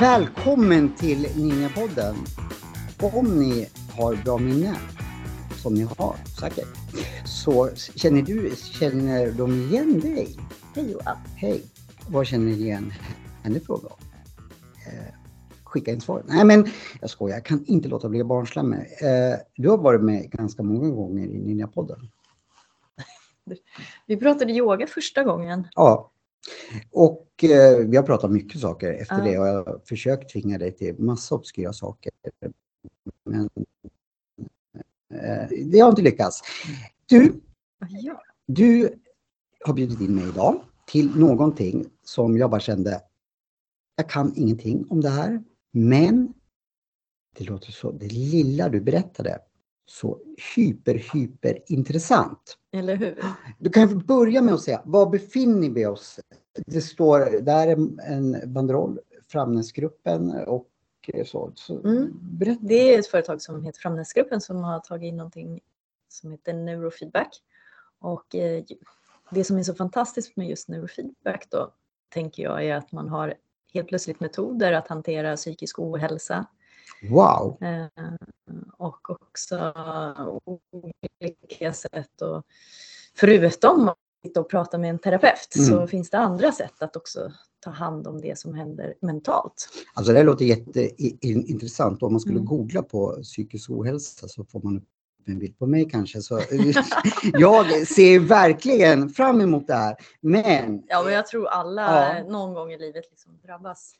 Välkommen till Ninjapodden. Om ni har bra minne, som ni har säkert, så känner du, känner de igen dig? Hej Johan. Hej. Vad känner ni igen henne från då? Eh, skicka in svar. Nej men jag skojar, jag kan inte låta bli barnslig. Eh, du har varit med ganska många gånger i Ninjapodden. Vi pratade yoga första gången. Ja. Och eh, vi har pratat mycket saker efter Ja. det och jag har försökt tvinga dig till massa obskyra saker. Men eh, det har inte lyckats. Du, Ja. du har bjudit in mig idag till någonting som jag bara kände, jag kan ingenting om det här, men det låter så, det lilla du berättade, så hyper, hyper intressant. Eller hur? Du kan börja med att säga, var befinner vi oss? Det står, där är en banderoll, Framnäsgruppen och så. så Mm. Det är ett företag som heter Framnäsgruppen som har tagit in någonting som heter neurofeedback. Och eh, det som är så fantastiskt med just neurofeedback då, tänker jag, är att man har helt plötsligt metoder att hantera psykisk ohälsa Wow! eh, och också olika sätt. Och förutom och prata med en terapeut så Mm. finns det andra sätt att också ta hand om det som händer mentalt. Alltså det låter jätteintressant. Om man skulle Mm. googla på psykisk ohälsa så får man upp en bild på mig kanske. Så, jag ser verkligen fram emot det här. Men, Ja, men jag tror alla Ja. någon gång i livet liksom drabbas.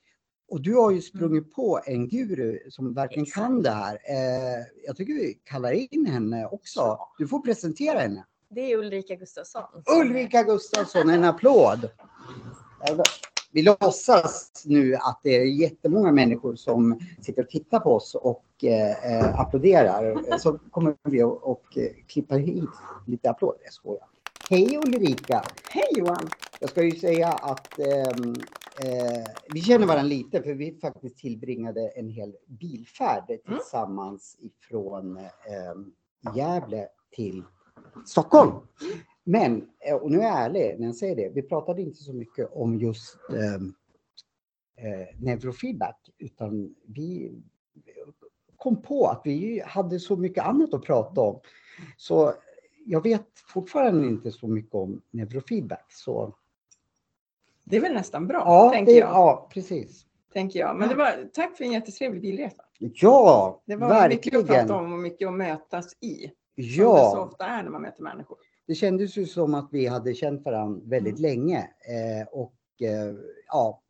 Och du har ju sprungit på en guru som verkligen Exakt. kan det här. Eh, jag tycker vi kallar in henne också. Du får presentera henne. Det är Ulrika Gustafsson. Ulrika Gustafsson, en applåd! Vi låtsas nu att det är jättemånga människor som sitter och tittar på oss och eh, eh, applåderar. Så kommer vi att och, eh, klippa hit lite applåder. Jag skojar. Hej Ulrika! Hej Johan! Jag ska ju säga att ehm, eh, vi känner varandra lite för vi faktiskt tillbringade en hel bilfärd tillsammans ifrån eh, Gävle till Stockholm. Men, eh, och nu är jag ärlig när jag säger det, vi pratade inte så mycket om just ehm, eh, neurofeedback utan vi kom på att vi hade så mycket annat att prata om. Så jag vet fortfarande inte så mycket om neurofeedback. Så, Det är väl nästan bra, ja, tänker, det, jag, ja, precis. tänker jag. Men det var, tack för en jättetrevlig bilresa. Ja, Det var mycket att verkligen. prata om och mycket att mötas i. Som det så Ja, ofta är när man möter människor. det kändes ju som att vi hade känt varandra väldigt Mm. länge. Eh, och eh, ja,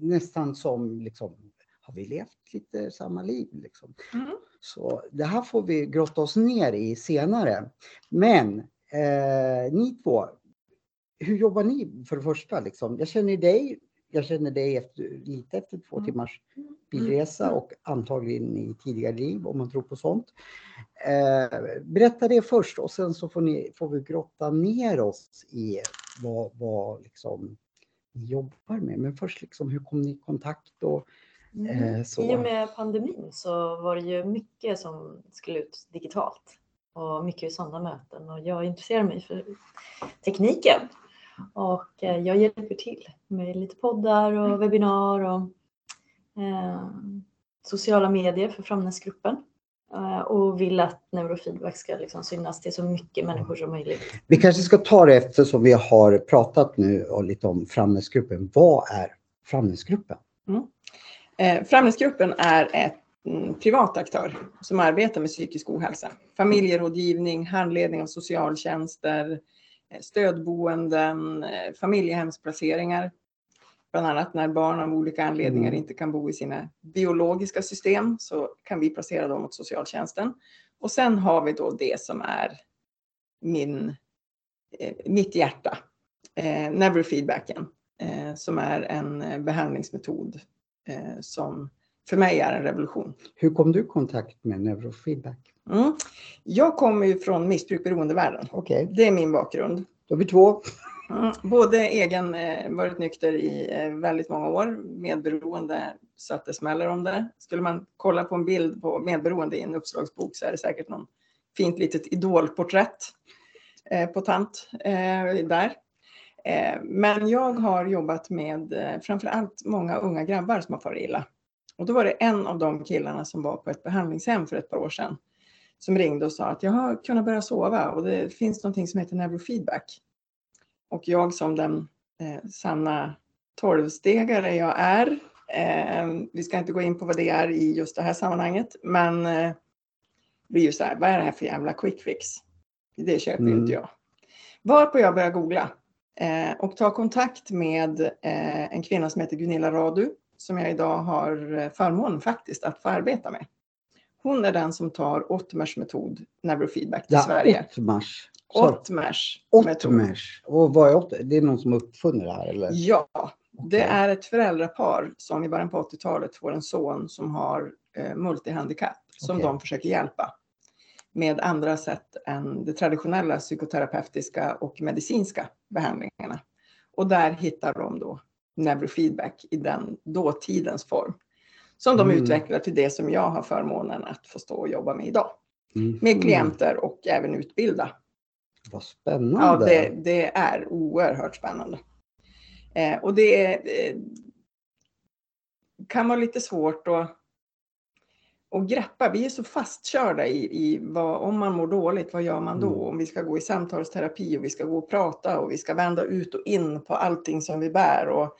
nästan som liksom, har vi levt lite samma liv? Liksom? Mm. Så det här får vi grotta oss ner i senare. Men eh, ni två, hur jobbar ni för det första? Liksom? Jag känner dig, jag känner dig efter, lite efter två Mm. timmars bilresa och antagligen i tidigare liv om man tror på sånt. Eh, berätta det först och sen så får, ni, får vi grotta ner oss i vad, vad liksom, ni jobbar med. Men först, liksom, hur kom ni i kontakt? Och, eh, så. I och med pandemin så var det ju mycket som skulle ut digitalt och mycket sådana möten och jag intresserar mig för tekniken och eh, jag hjälper till med lite poddar och webbinar och eh, sociala medier för Framnäsgruppen eh, och vill att neurofeedback ska liksom synas till så mycket människor som möjligt. Vi kanske ska ta det eftersom vi har pratat nu och lite om Framnäsgruppen. Vad är Framnäsgruppen? Eh, Framnäsgruppen är ett mm, privat aktör som arbetar med psykisk ohälsa. Familjerådgivning, handledning av socialtjänster, eh, stödboenden, eh, familjehemsplaceringar. Bland annat när barn av olika anledningar Mm. inte kan bo i sina biologiska system så kan vi placera dem åt socialtjänsten. Och sen har vi då det som är min, eh, mitt hjärta, eh, neurofeedbacken, eh, som är en eh, behandlingsmetod eh, som för mig är en revolution. Hur kom du i kontakt med neurofeedback? Mm. Jag kommer ju från missbruk-beroendevärlden. Okej, Det är min bakgrund. då är vi två. Mm. Både egen, eh, varit nykter i eh, väldigt många år, medberoende så att det smäller om det. Skulle man kolla på en bild på medberoende i en uppslagsbok så är det säkert någon fint litet idolporträtt eh, på tant där. Men jag har jobbat med framför allt många unga grabbar som har farit illa. Och då var det en av de killarna som var på ett behandlingshem för ett par år sedan som ringde och sa att jag har kunnat börja sova och det finns någonting som heter neurofeedback. Och jag som den eh, sanna tolvstegare jag är, eh, vi ska inte gå in på vad det är i just det här sammanhanget, men eh, blir ju så här, vad är det här för jävla quick fix? Det köper ju Mm. inte jag. Varpå jag börjar googla eh, och ta kontakt med eh, en kvinna som heter Gunilla Radu som jag idag har eh, förmånen faktiskt att få arbeta med. Hon är den som tar Ottmers metod neurofeedback till Ja, Sverige. Ottmars. Ottmers. Ottmers. Och vad är Ottmers? Det är någon som uppfunnit det här eller? Ja, det Okej. är ett föräldrapar som i början på 80-talet får en son som har eh, multihandikapp som Okej. de försöker hjälpa med andra sätt än de traditionella psykoterapeutiska och medicinska behandlingarna. Och där hittar de då neurofeedback i den dåtidens form. Som de Mm. utvecklar till det som jag har förmånen att få stå och jobba med idag. Mm. Med klienter och även utbilda. Vad Ja, spännande. det, det är oerhört spännande. Eh, och det är, eh, kan vara lite svårt att, att greppa. Vi är så fastkörda i, i vad, om man mår dåligt, vad gör man då? Mm. Om vi ska gå i samtalsterapi och vi ska gå och prata och vi ska vända ut och in på allting som vi bär. Och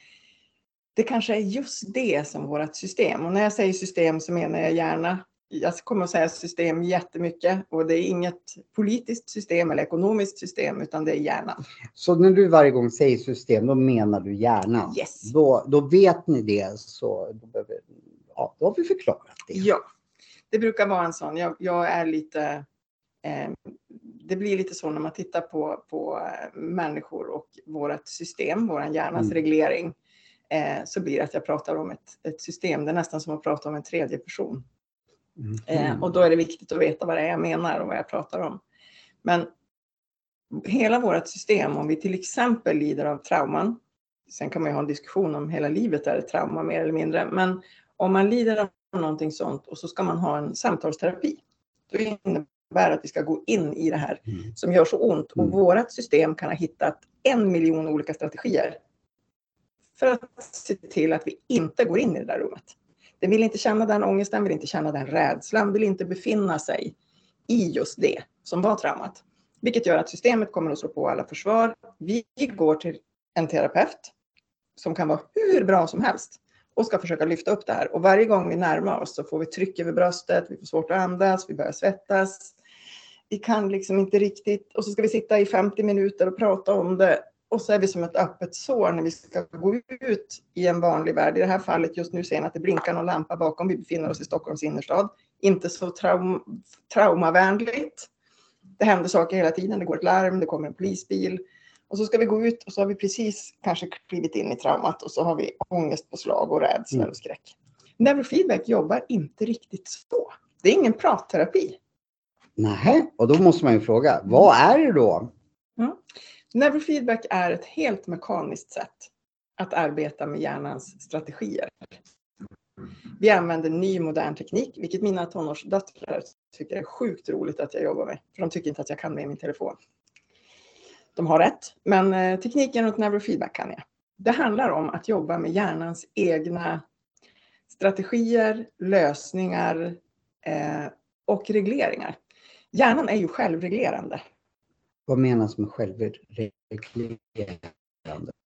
det kanske är just det som vårt system. Och när jag säger system så menar jag gärna jag kommer att säga system jättemycket och det är inget politiskt system eller ekonomiskt system utan det är hjärnan. Så när du varje gång säger system, då menar du hjärnan? Yes. Då, då vet ni det, så då, behöver, ja, då har vi förklarat det. Ja, det brukar vara en sån. Jag, jag är lite... Eh, det blir lite så när man tittar på, på eh, människor och vårt system, vår hjärnas Mm. reglering, eh, så blir det att jag pratar om ett, ett system. Det är nästan som att prata om en tredje person. Mhm. Eh, och då är det viktigt att veta vad det är jag menar och vad jag pratar om. Men hela vårt system, om vi till exempel lider av trauman, sen kan man ju ha en diskussion om hela livet är ett trauma mer eller mindre, men om man lider av någonting sånt och så ska man ha en samtalsterapi, då innebär att vi ska gå in i det här Mm. som gör så ont och Mm. vårt system kan ha hittat en miljon olika strategier för att se till att vi inte går in i det där rummet. Den vill inte känna den ångesten, vill inte känna den rädslan, vill inte befinna sig i just det som var traumat. Vilket gör att systemet kommer att slå på alla försvar. Vi går till en terapeut som kan vara hur bra som helst och ska försöka lyfta upp det här. Och varje gång vi närmar oss så får vi tryck över bröstet, vi får svårt att andas, vi börjar svettas. Vi kan liksom inte riktigt, och så ska vi sitta i 50 minuter och prata om det. Och så är vi som ett öppet sår när vi ska gå ut i en vanlig värld. I det här fallet just nu ser ni att det blinkar någon lampa bakom. Vi befinner oss i Stockholms innerstad. Inte så traum traumavänligt. Det händer saker hela tiden. Det går ett larm, det kommer en polisbil. Och så ska vi gå ut och så har vi precis kanske klivit in i traumat och så har vi ångestpåslag och rädsla Mm. och skräck. Neurofeedback jobbar inte riktigt så. Det är ingen pratterapi. Nej, och då måste man ju fråga, vad är det då? Neurofeedback är ett helt mekaniskt sätt att arbeta med hjärnans strategier. Vi använder ny modern teknik, vilket mina tonårsdöttrar tycker är sjukt roligt att jag jobbar med. För de tycker inte att jag kan med min telefon. De har rätt, men eh, tekniken runt neurofeedback kan jag. Det handlar om att jobba med hjärnans egna strategier, lösningar eh, och regleringar. Hjärnan är ju självreglerande. Vad menas med självreglerande?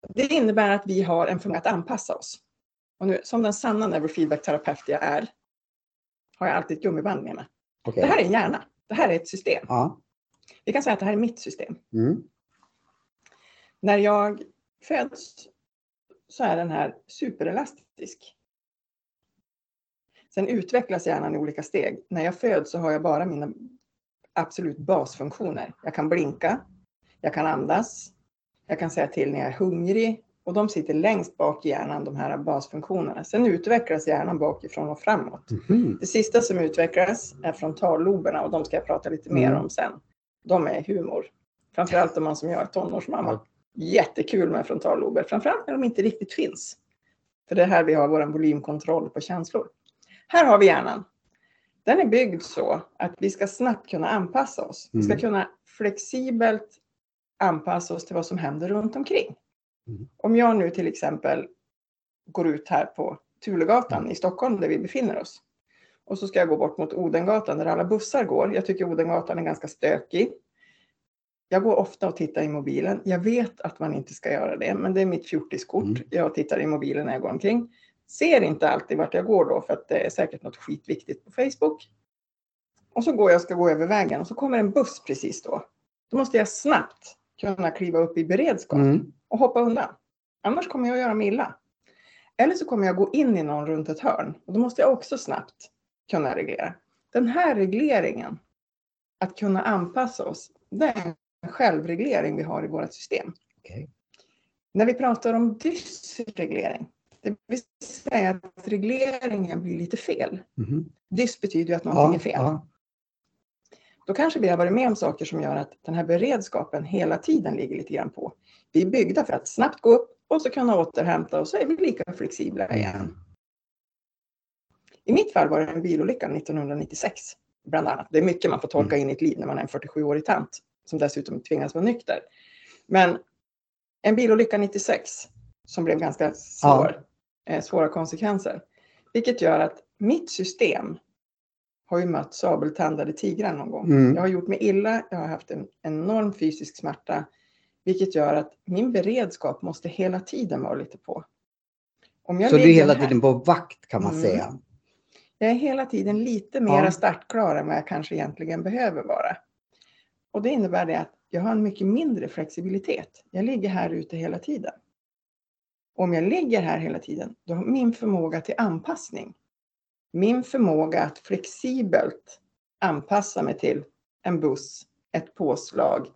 Det innebär att vi har en förmåga att anpassa oss. Och nu, som den sanna neurofeedback-terapeut jag är, har jag alltid ett gummiband med mig. Okej. Det här är en hjärna. Det här är ett system. Ja. Vi kan säga att det här är mitt system. Mm. När jag föds så är den här superelastisk. Sen utvecklas hjärnan i olika steg. När jag föds så har jag bara mina absolut basfunktioner. Jag kan blinka, jag kan andas, jag kan säga till när jag är hungrig och de sitter längst bak i hjärnan, de här basfunktionerna. Sen utvecklas hjärnan bakifrån och framåt. Mhm. Det sista som utvecklas är frontalloberna och de ska jag prata lite mer Mm. om sen. De är humor. Framförallt om man som jag är tonårsmamma. Jättekul med frontallober, framförallt när de inte riktigt finns. För det är här vi har vår volymkontroll på känslor. Här har vi hjärnan. Den är byggd så att vi ska snabbt kunna anpassa oss. Vi ska Mm. kunna flexibelt anpassa oss till vad som händer runt omkring. Mm. Om jag nu till exempel går ut här på Tulegatan i Stockholm där vi befinner oss. Och så ska jag gå bort mot Odengatan där alla bussar går. Jag tycker Odengatan är ganska stökig. Jag går ofta och tittar i mobilen. Jag vet att man inte ska göra det, men det är mitt fjortiskort. Mm. Jag tittar i mobilen när jag går omkring. Ser inte alltid vart jag går då, för att det är säkert något skitviktigt på Facebook. Och så går jag och ska gå över vägen och så kommer en buss precis då. Då måste jag snabbt kunna kliva upp i beredskap Mm. och hoppa undan. Annars kommer jag att göra mig illa. Eller så kommer jag gå in i någon runt ett hörn och då måste jag också snabbt kunna reglera. Den här regleringen, att kunna anpassa oss, det är självreglering vi har i vårt system. Okej. När vi pratar om dysreglering, det vill säga att regleringen blir lite fel. Mhm. Dys betyder ju att någonting Ja, är fel. ja. Då kanske vi har varit med om saker som gör att den här beredskapen hela tiden ligger lite grann på. Vi är byggda för att snabbt gå upp och så kunna återhämta och så är vi lika flexibla igen. I mitt fall var det en bilolycka 1996. Bland annat. Det är mycket man får tolka in i ett liv när man är en 47-årig tant som dessutom tvingas vara nykter. Men en bilolycka 96 som blev ganska svår, eh, svåra konsekvenser. Vilket gör att mitt system har ju mött sabeltandade tigrar någon gång. Mm. Jag har gjort mig illa, jag har haft en enorm fysisk smärta. Vilket gör att min beredskap måste hela tiden vara lite på. Om jag Så du är hela här- tiden på vakt kan man Mm. säga. jag är hela tiden lite mer Ja. startklar än vad jag kanske egentligen behöver vara. Och det innebär det att jag har en mycket mindre flexibilitet. Jag ligger här ute hela tiden. Om jag ligger här hela tiden, då har min förmåga till anpassning, min förmåga att flexibelt anpassa mig till en buss, ett påslag,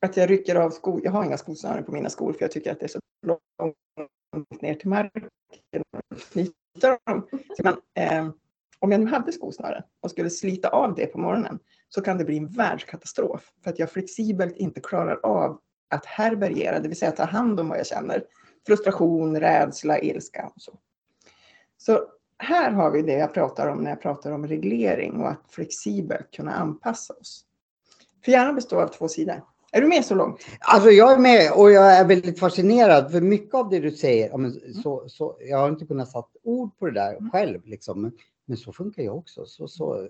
att jag rycker av skor. Jag har inga skosnören på mina skor för jag tycker att det är så långt ner till marken. Dem. Så man, eh, om jag nu hade skosnören och skulle slita av det på morgonen så kan det bli en världskatastrof för att jag flexibelt inte klarar av att härbärgera, det vill säga ta hand om vad jag känner. Frustration, rädsla, ilska och så. Så här har vi det jag pratar om när jag pratar om reglering och att flexibelt kunna anpassa oss. För hjärnan består av två sidor. Är du med så långt? Alltså jag är med och jag är väldigt fascinerad för mycket av det du säger. Men så, så, jag har inte kunnat sätta ord på det där själv liksom. Men, men så funkar jag också. Så, så,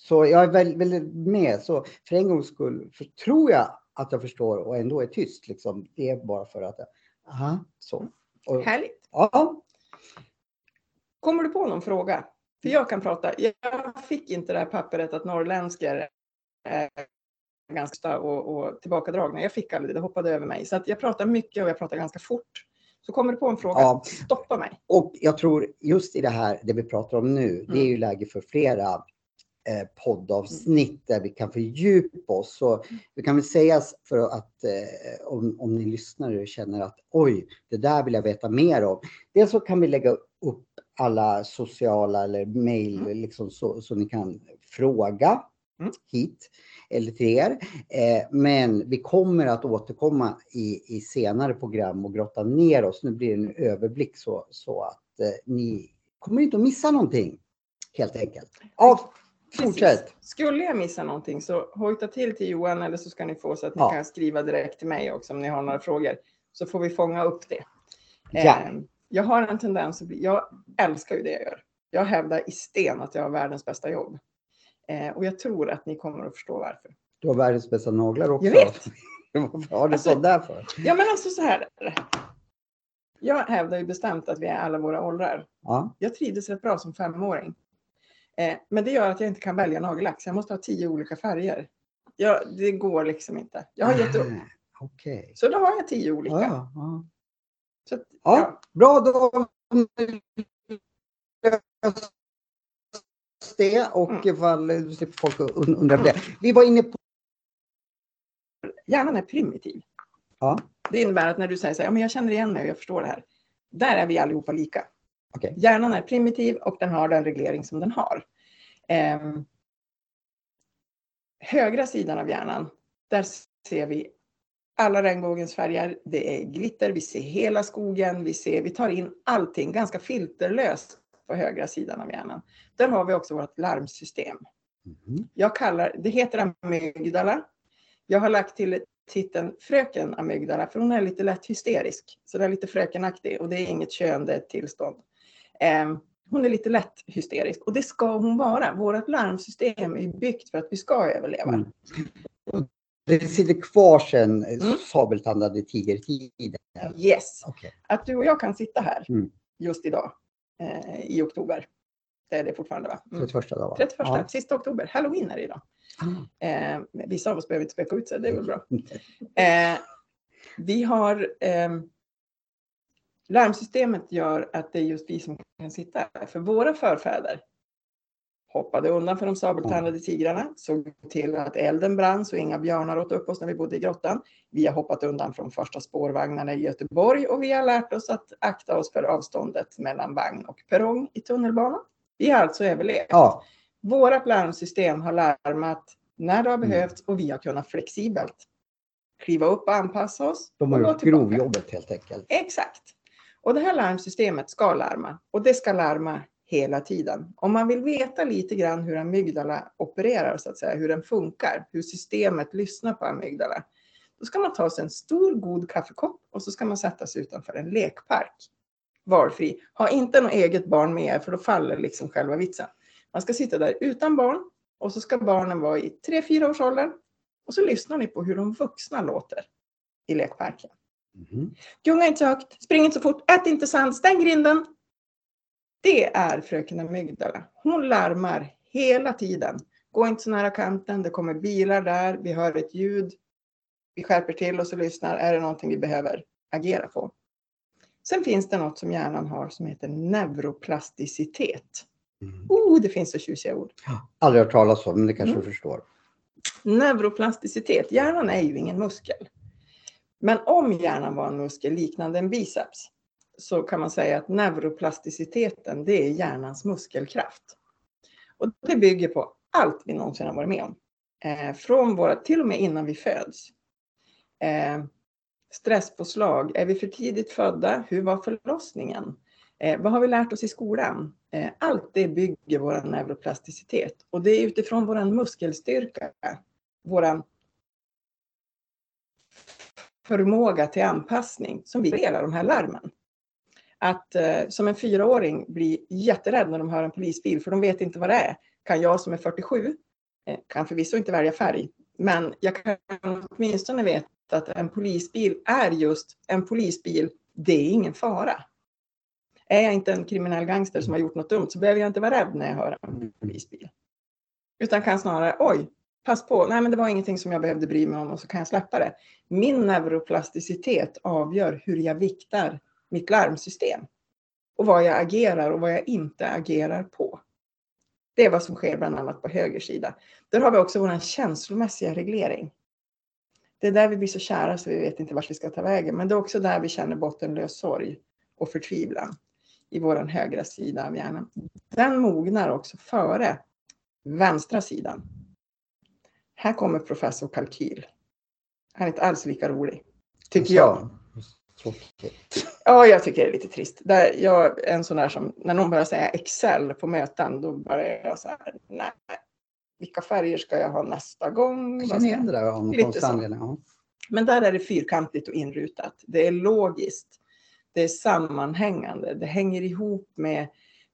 så jag är väldigt, väldigt med. Så för en gångs skull för, tror jag att jag förstår och ändå är tyst. Liksom. Det är bara för att jag, aha, så. Och, Härligt. ja, Kommer du på någon fråga? För jag kan prata. Jag fick inte det här pappret att norrländskor är ganska och, och tillbakadragna. Jag fick aldrig det, hoppade över mig. Så att jag pratar mycket och jag pratar ganska fort. Så kommer du på en fråga, Ja. stoppa mig. Och jag tror just i det här, det vi pratar om nu, det är ju läge för flera eh, poddavsnitt där vi kan fördjupa oss. Så vi kan väl säga för att eh, om, om ni lyssnare känner att oj, det där vill jag veta mer om. Dels så kan vi lägga upp alla sociala eller mejl liksom så, så ni kan fråga Mm. hit eller till er. Eh, men vi kommer att återkomma i, i senare program och grotta ner oss. Nu blir det en överblick så, så att eh, ni kommer inte att missa någonting. Helt enkelt. Ja, fortsätt. Precis. Skulle jag missa någonting så hojta till till Johan eller så ska ni få så att ni Ja. kan skriva direkt till mig också om ni har några frågor. Så får vi fånga upp det. Ja. Eh, Jag har en tendens att bli, jag älskar ju det jag gör. Jag hävdar i sten att jag har världens bästa jobb. Eh, och jag tror att ni kommer att förstå varför. Du har världens bästa naglar också. Jag vet. Varför har du Alltså- där för? Ja men alltså så här. Jag hävdar ju bestämt att vi är alla våra åldrar. Ja. Jag trivdes rätt bra som femåring. Eh, men det gör att jag inte kan välja nagellack. så Jag måste ha tio olika färger. Ja, det går liksom inte. Jag har gett upp. Ah, Okej. Så då har jag tio olika. Ja, ja. Så att, Ja. Bra, då det och Mm. ifall du slipper folk und- undra på det. Vi var inne på... Hjärnan är primitiv. Ja. Det innebär att när du säger så här, ja, men jag känner igen mig och jag förstår det här. Där är vi allihopa lika. Okej. Hjärnan är primitiv och den har den reglering som den har. Ehm, högra sidan av hjärnan, där ser vi alla regnbågens färger. Det är glitter, vi ser hela skogen, vi, ser, vi tar in allting ganska filterlöst på högra sidan av hjärnan. Där har vi också vårt larmsystem. Mhm. Jag kallar, det heter amygdala. Jag har lagt till titeln fröken amygdala för hon är lite lätt hysterisk. Så det är lite frökenaktig och det är inget kön, det är ett tillstånd. Eh, hon är lite lätt hysterisk och det ska hon vara. Vårt larmsystem är byggt för att vi ska överleva. Mm. Det sitter kvar sedan Mm. sabeltandade tigertiden. Yes, Okej. att du och jag kan sitta här Mm. just idag eh, i oktober. Det är det fortfarande va? Mm. 31 dag va? 31, Ja. sista oktober. Halloween är det idag. Ah. Eh, vissa av oss behöver inte speka ut sig, det är väl bra. Eh, vi har eh, larmsystemet gör att det är just vi som kan sitta här. För våra förfäder hoppade undan för de sabeltandade tigrarna, såg till att elden brann så inga björnar åt upp oss när vi bodde i grottan. Vi har hoppat undan från första spårvagnarna i Göteborg och vi har lärt oss att akta oss för avståndet mellan vagn och perrong i tunnelbanan. Vi har alltså överlevt. Ja, Vårat larmsystem har larmat när det har Mm. behövts och vi har kunnat flexibelt kliva upp och anpassa oss. de har gjort grovjobbet helt enkelt. Exakt. Och det här larmsystemet ska larma och det ska larma hela tiden. Om man vill veta lite grann hur amygdala opererar, så att säga, hur den funkar, hur systemet lyssnar på amygdala, då ska man ta sig en stor god kaffekopp och så ska man sätta sig utanför en lekpark. Valfri. Ha inte något eget barn med er för då faller liksom själva vitsen. Man ska sitta där utan barn och så ska barnen vara i 3-4 års ålder och så lyssnar ni på hur de vuxna låter i lekparken. Mhm. Gunga inte så högt, spring inte så fort, ät inte sand, stäng grinden. Det är fröken Amygdala. Hon larmar hela tiden. Gå inte så nära kanten, det kommer bilar där, vi hör ett ljud. Vi skärper till oss och lyssnar. Är det någonting vi behöver agera på? Sen finns det något som hjärnan har som heter neuroplasticitet. Mm. Oh, det finns så tjusiga ord. Aldrig hört talas om, men det kanske Mm. du förstår. Neuroplasticitet. Hjärnan är ju ingen muskel. Men om hjärnan var en muskel liknande en biceps så kan man säga att neuroplasticiteten det är hjärnans muskelkraft. Och det bygger på allt vi någonsin har varit med om. Eh, från våra, till och med innan vi föds. Eh, stresspåslag. Är vi för tidigt födda? Hur var förlossningen? Eh, vad har vi lärt oss i skolan? Eh, allt det bygger vår neuroplasticitet. Och det är utifrån vår muskelstyrka, vår förmåga till anpassning som vi delar de här larmen. Att eh, som en fyraåring bli jätterädd när de hör en polisbil för de vet inte vad det är. Kan jag som är 47, eh, kan förvisso inte välja färg, men jag kan åtminstone veta att en polisbil är just en polisbil. Det är ingen fara. Är jag inte en kriminell gangster som har gjort något dumt så behöver jag inte vara rädd när jag hör en polisbil. Utan kan snarare, oj, pass på, nej men det var ingenting som jag behövde bry mig om och så kan jag släppa det. Min neuroplasticitet avgör hur jag viktar mitt larmsystem. Och vad jag agerar och vad jag inte agerar på. Det är vad som sker bland annat på höger sida. Där har vi också vår känslomässiga reglering. Det är där vi blir så kära så vi vet inte vart vi ska ta vägen. Men det är också där vi känner bottenlös sorg och förtvivlan i vår högra sida av hjärnan. Den mognar också före vänstra sidan. Här kommer professor Kalkyl. Han är inte alls lika rolig. Tycker jag. Tråkigt. Ja, jag tycker det är lite trist. Där jag är en sån där som, när någon börjar säga Excel på möten, då börjar jag så här, nej, vilka färger ska jag ha nästa gång? Jag känner igen det där av någon. Men där är det fyrkantigt och inrutat. Det är logiskt. Det är sammanhängande. Det hänger ihop med,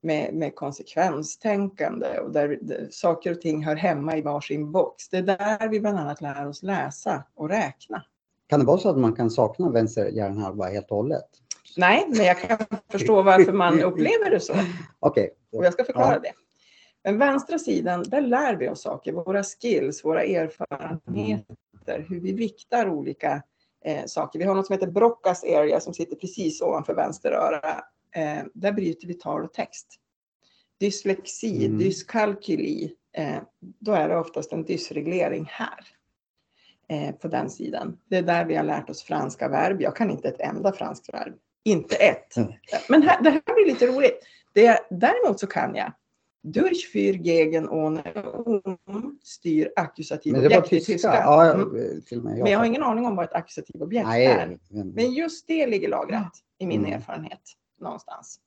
med, med konsekvenstänkande och där, där saker och ting hör hemma i varsin box. Det är där vi bland annat lär oss läsa och räkna. Kan det vara så att man kan sakna vänster hjärnhalva helt och hållet? Nej, men jag kan förstå varför man upplever det så. Okej. Och jag ska förklara Ja. det. Men vänstra sidan, där lär vi oss saker. Våra skills, våra erfarenheter, hur vi viktar olika eh, saker. Vi har något som heter Broccas area som sitter precis ovanför vänster öra. Eh, där bryter vi tal och text. Dyslexi, Mm. dyskalkyli, eh, då är det oftast en dysreglering här. Eh, på den sidan. Det är där vi har lärt oss franska verb. Jag kan inte ett enda franskt verb. Inte ett. Mm. Men här, det här blir lite roligt. Det, däremot så kan jag durch, für, gegen, ohne, um, styr, var objekt i tyska. Ja, Mm. till och med Men jag har ingen aning om vad ett ackusativ objekt är. Nej, men, Men just det ligger lagrat i min Mm. erfarenhet någonstans.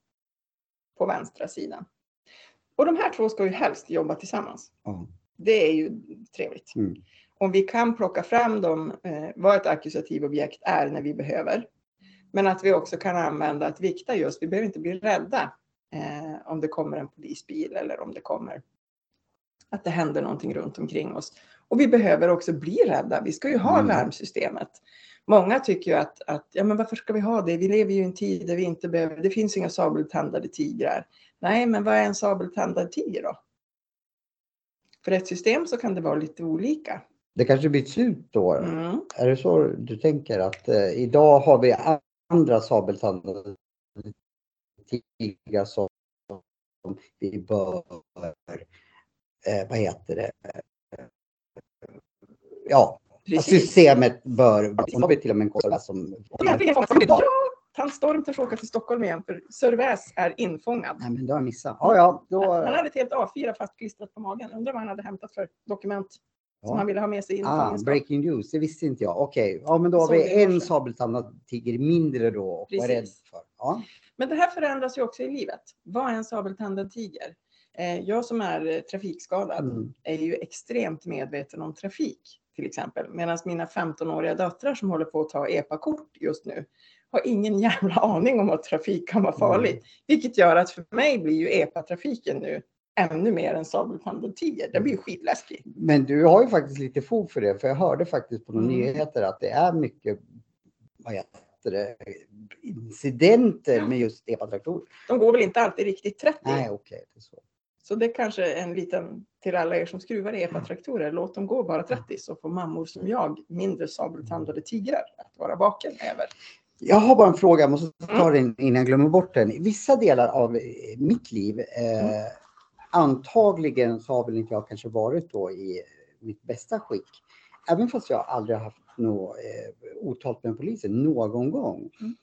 På vänstra sidan. Och de här två ska ju helst jobba tillsammans. ja. Det är ju trevligt. Mm. om vi kan plocka fram dem, eh, vad ett ackusativobjekt är när vi behöver. Men att vi också kan använda att vikta just, vi behöver inte bli rädda eh, om det kommer en polisbil eller om det kommer att det händer någonting runt omkring oss. Och vi behöver också bli rädda. Vi ska ju ha Mm. larmsystemet. Många tycker ju att, att ja, men varför ska vi ha det? Vi lever ju i en tid där vi inte behöver, det finns inga sabeltandade tigrar. Nej, men vad är en sabeltandad tiger då? För ett system så kan det vara lite olika. Det kanske byts ut då? Mm. Är det så du tänker att eh, idag har vi andra sabeltandade tigrar som som vi bör, eh, vad heter det, Eh, ja, Precis. systemet bör, och nu har vi till och med en kolla som, Och äntligen fångat som idag. Tant Storm törs åka till Stockholm igen för Sörväs är infångad. nej men det har jag missat. Ja, ja, då, Han hade ett helt A4 fastklistrat på magen. Undrar vad han hade hämtat för dokument som han ja. ville ha med sig in Ah, breaking news, det visste inte jag. Okej, ja men då har det vi en sabeltandad tiger mindre då och var rädd för. Ja. Men det här förändras ju också i livet. Vad är en sabeltandad tiger? Eh, Jag som är eh, trafikskadad Mm. är ju extremt medveten om trafik till exempel. Medan mina 15-åriga döttrar som håller på att ta EPA-kort just nu har ingen jävla aning om att trafik kan vara farligt. Vilket gör att för mig blir ju EPA-trafiken nu ännu mer en sabeltandad tiger. Den blir ju skitläskig. Men du har ju faktiskt lite fog för det, för jag hörde faktiskt på Mm. nyheter att det är mycket vad heter det, incidenter med just epatraktorer. De går väl inte alltid riktigt 30. Nej, okej. det är så. Så det är kanske en liten till alla er som skruvar i EPA-traktorer. Låt dem gå bara 30 så får mammor som jag mindre sabeltandade tigrar att vara vaken över. Jag har bara en fråga, jag måste Mm. ta den innan jag glömmer bort den. I vissa delar av eh, mitt liv, eh, Mm. antagligen så har väl inte jag kanske varit då i mitt bästa skick. Även fast jag aldrig haft något eh, otalt med polisen någon gång. Mm.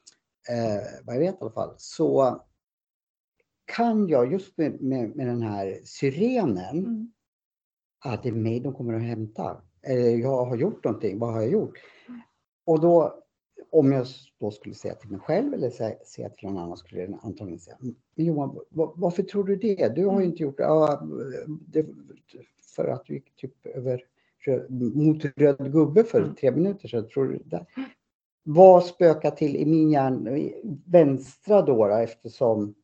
Eh, vad jag vet i alla fall. Så kan jag just med, med, med den här syrenen, Mm. att det är mig de kommer att hämta. Eller jag har gjort någonting, vad har jag gjort? Mm. Och då, om jag då skulle säga till mig själv eller säga, säga till någon annan skulle jag antagligen säga, men Johan, va- varför tror du det? Du har ju Mm. inte gjort det. Ja, det för att du gick typ över mot röd gubbe för Mm. tre minuter sedan. Tror du det? Vad spökar till i min hjärna, vänstra då, då eftersom,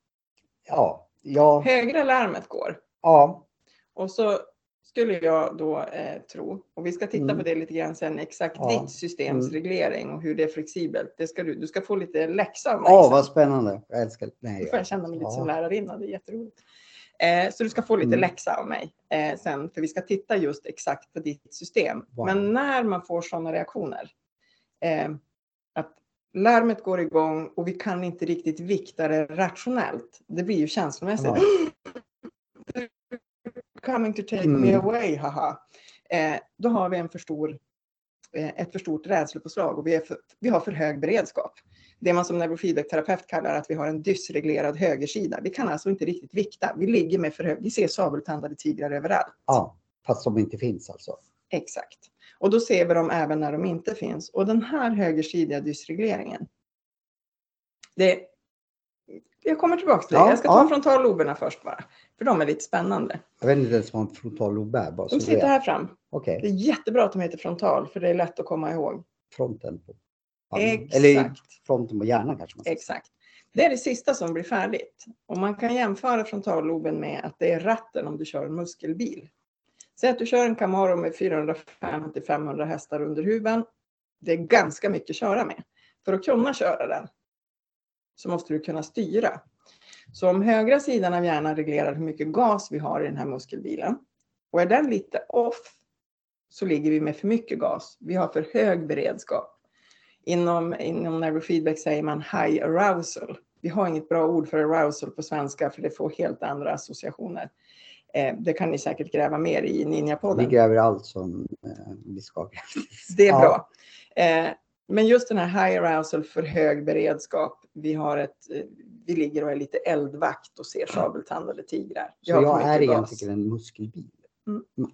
ja, jag, Högra larmet går. ja, Och så skulle jag då eh, tro, och vi ska titta Mm. på det lite grann sen, exakt Ja. ditt systems reglering och hur det är flexibelt. Det ska du, du ska få lite läxa av mig ja sen. vad spännande. Jag älskar Nej, Då får jag känna mig lite ja. som lärarinna, det är jätteroligt. Eh, så du ska få lite Mm. läxa av mig eh, sen, för vi ska titta just exakt på ditt system. Wow. Men när man får sådana reaktioner, eh, larmet går igång och vi kan inte riktigt vikta det rationellt. Det blir ju känslomässigt. Coming to take Mm. me away, haha. Eh, då har vi en för stor, eh, ett för stort rädslopåslag och vi, för, vi har för hög beredskap. Det man som neurofeedback-terapeut kallar att vi har en dysreglerad högersida. Vi kan alltså inte riktigt vikta. Vi ligger med för hög, vi ser sabeltandade tigrar överallt. Ja, fast de inte finns alltså. Exakt. Och då ser vi dem även när de inte finns. Och den här högersidiga dysregleringen. Det, jag kommer tillbaka till det. Ja, jag ska ta ja. frontalloberna först bara. För de är lite spännande. Jag vet inte ens vad en frontallob är. Bara De sitter här fram. Okej, Det är jättebra att de heter frontal för det är lätt att komma ihåg. fronten. På. Exakt. Eller fronten på hjärnan kanske man säger. Exakt. Det är det sista som blir färdigt. Och man kan jämföra frontalloben med att det är ratten om du kör en muskelbil. Säg att du kör en Camaro med 450-500 hästar under huven. Det är ganska mycket att köra med. För att kunna köra den så måste du kunna styra. Så om högra sidan av hjärnan reglerar hur mycket gas vi har i den här muskelbilen och är den lite off så ligger vi med för mycket gas. Vi har för hög beredskap. Inom, inom neurofeedback säger man high arousal. Vi har inget bra ord för arousal på svenska för det får helt andra associationer. Eh, det kan ni säkert gräva mer i Vi Ninjapodden. gräver allt som eh, vi ska gräva. Det är bra. Eh, men just den här high arousal för hög beredskap. Vi, har ett, eh, vi ligger och är lite eldvakt och ser sabeltandade tigrar. Vi Så jag är egentligen en muskelbil. Mm. Mm,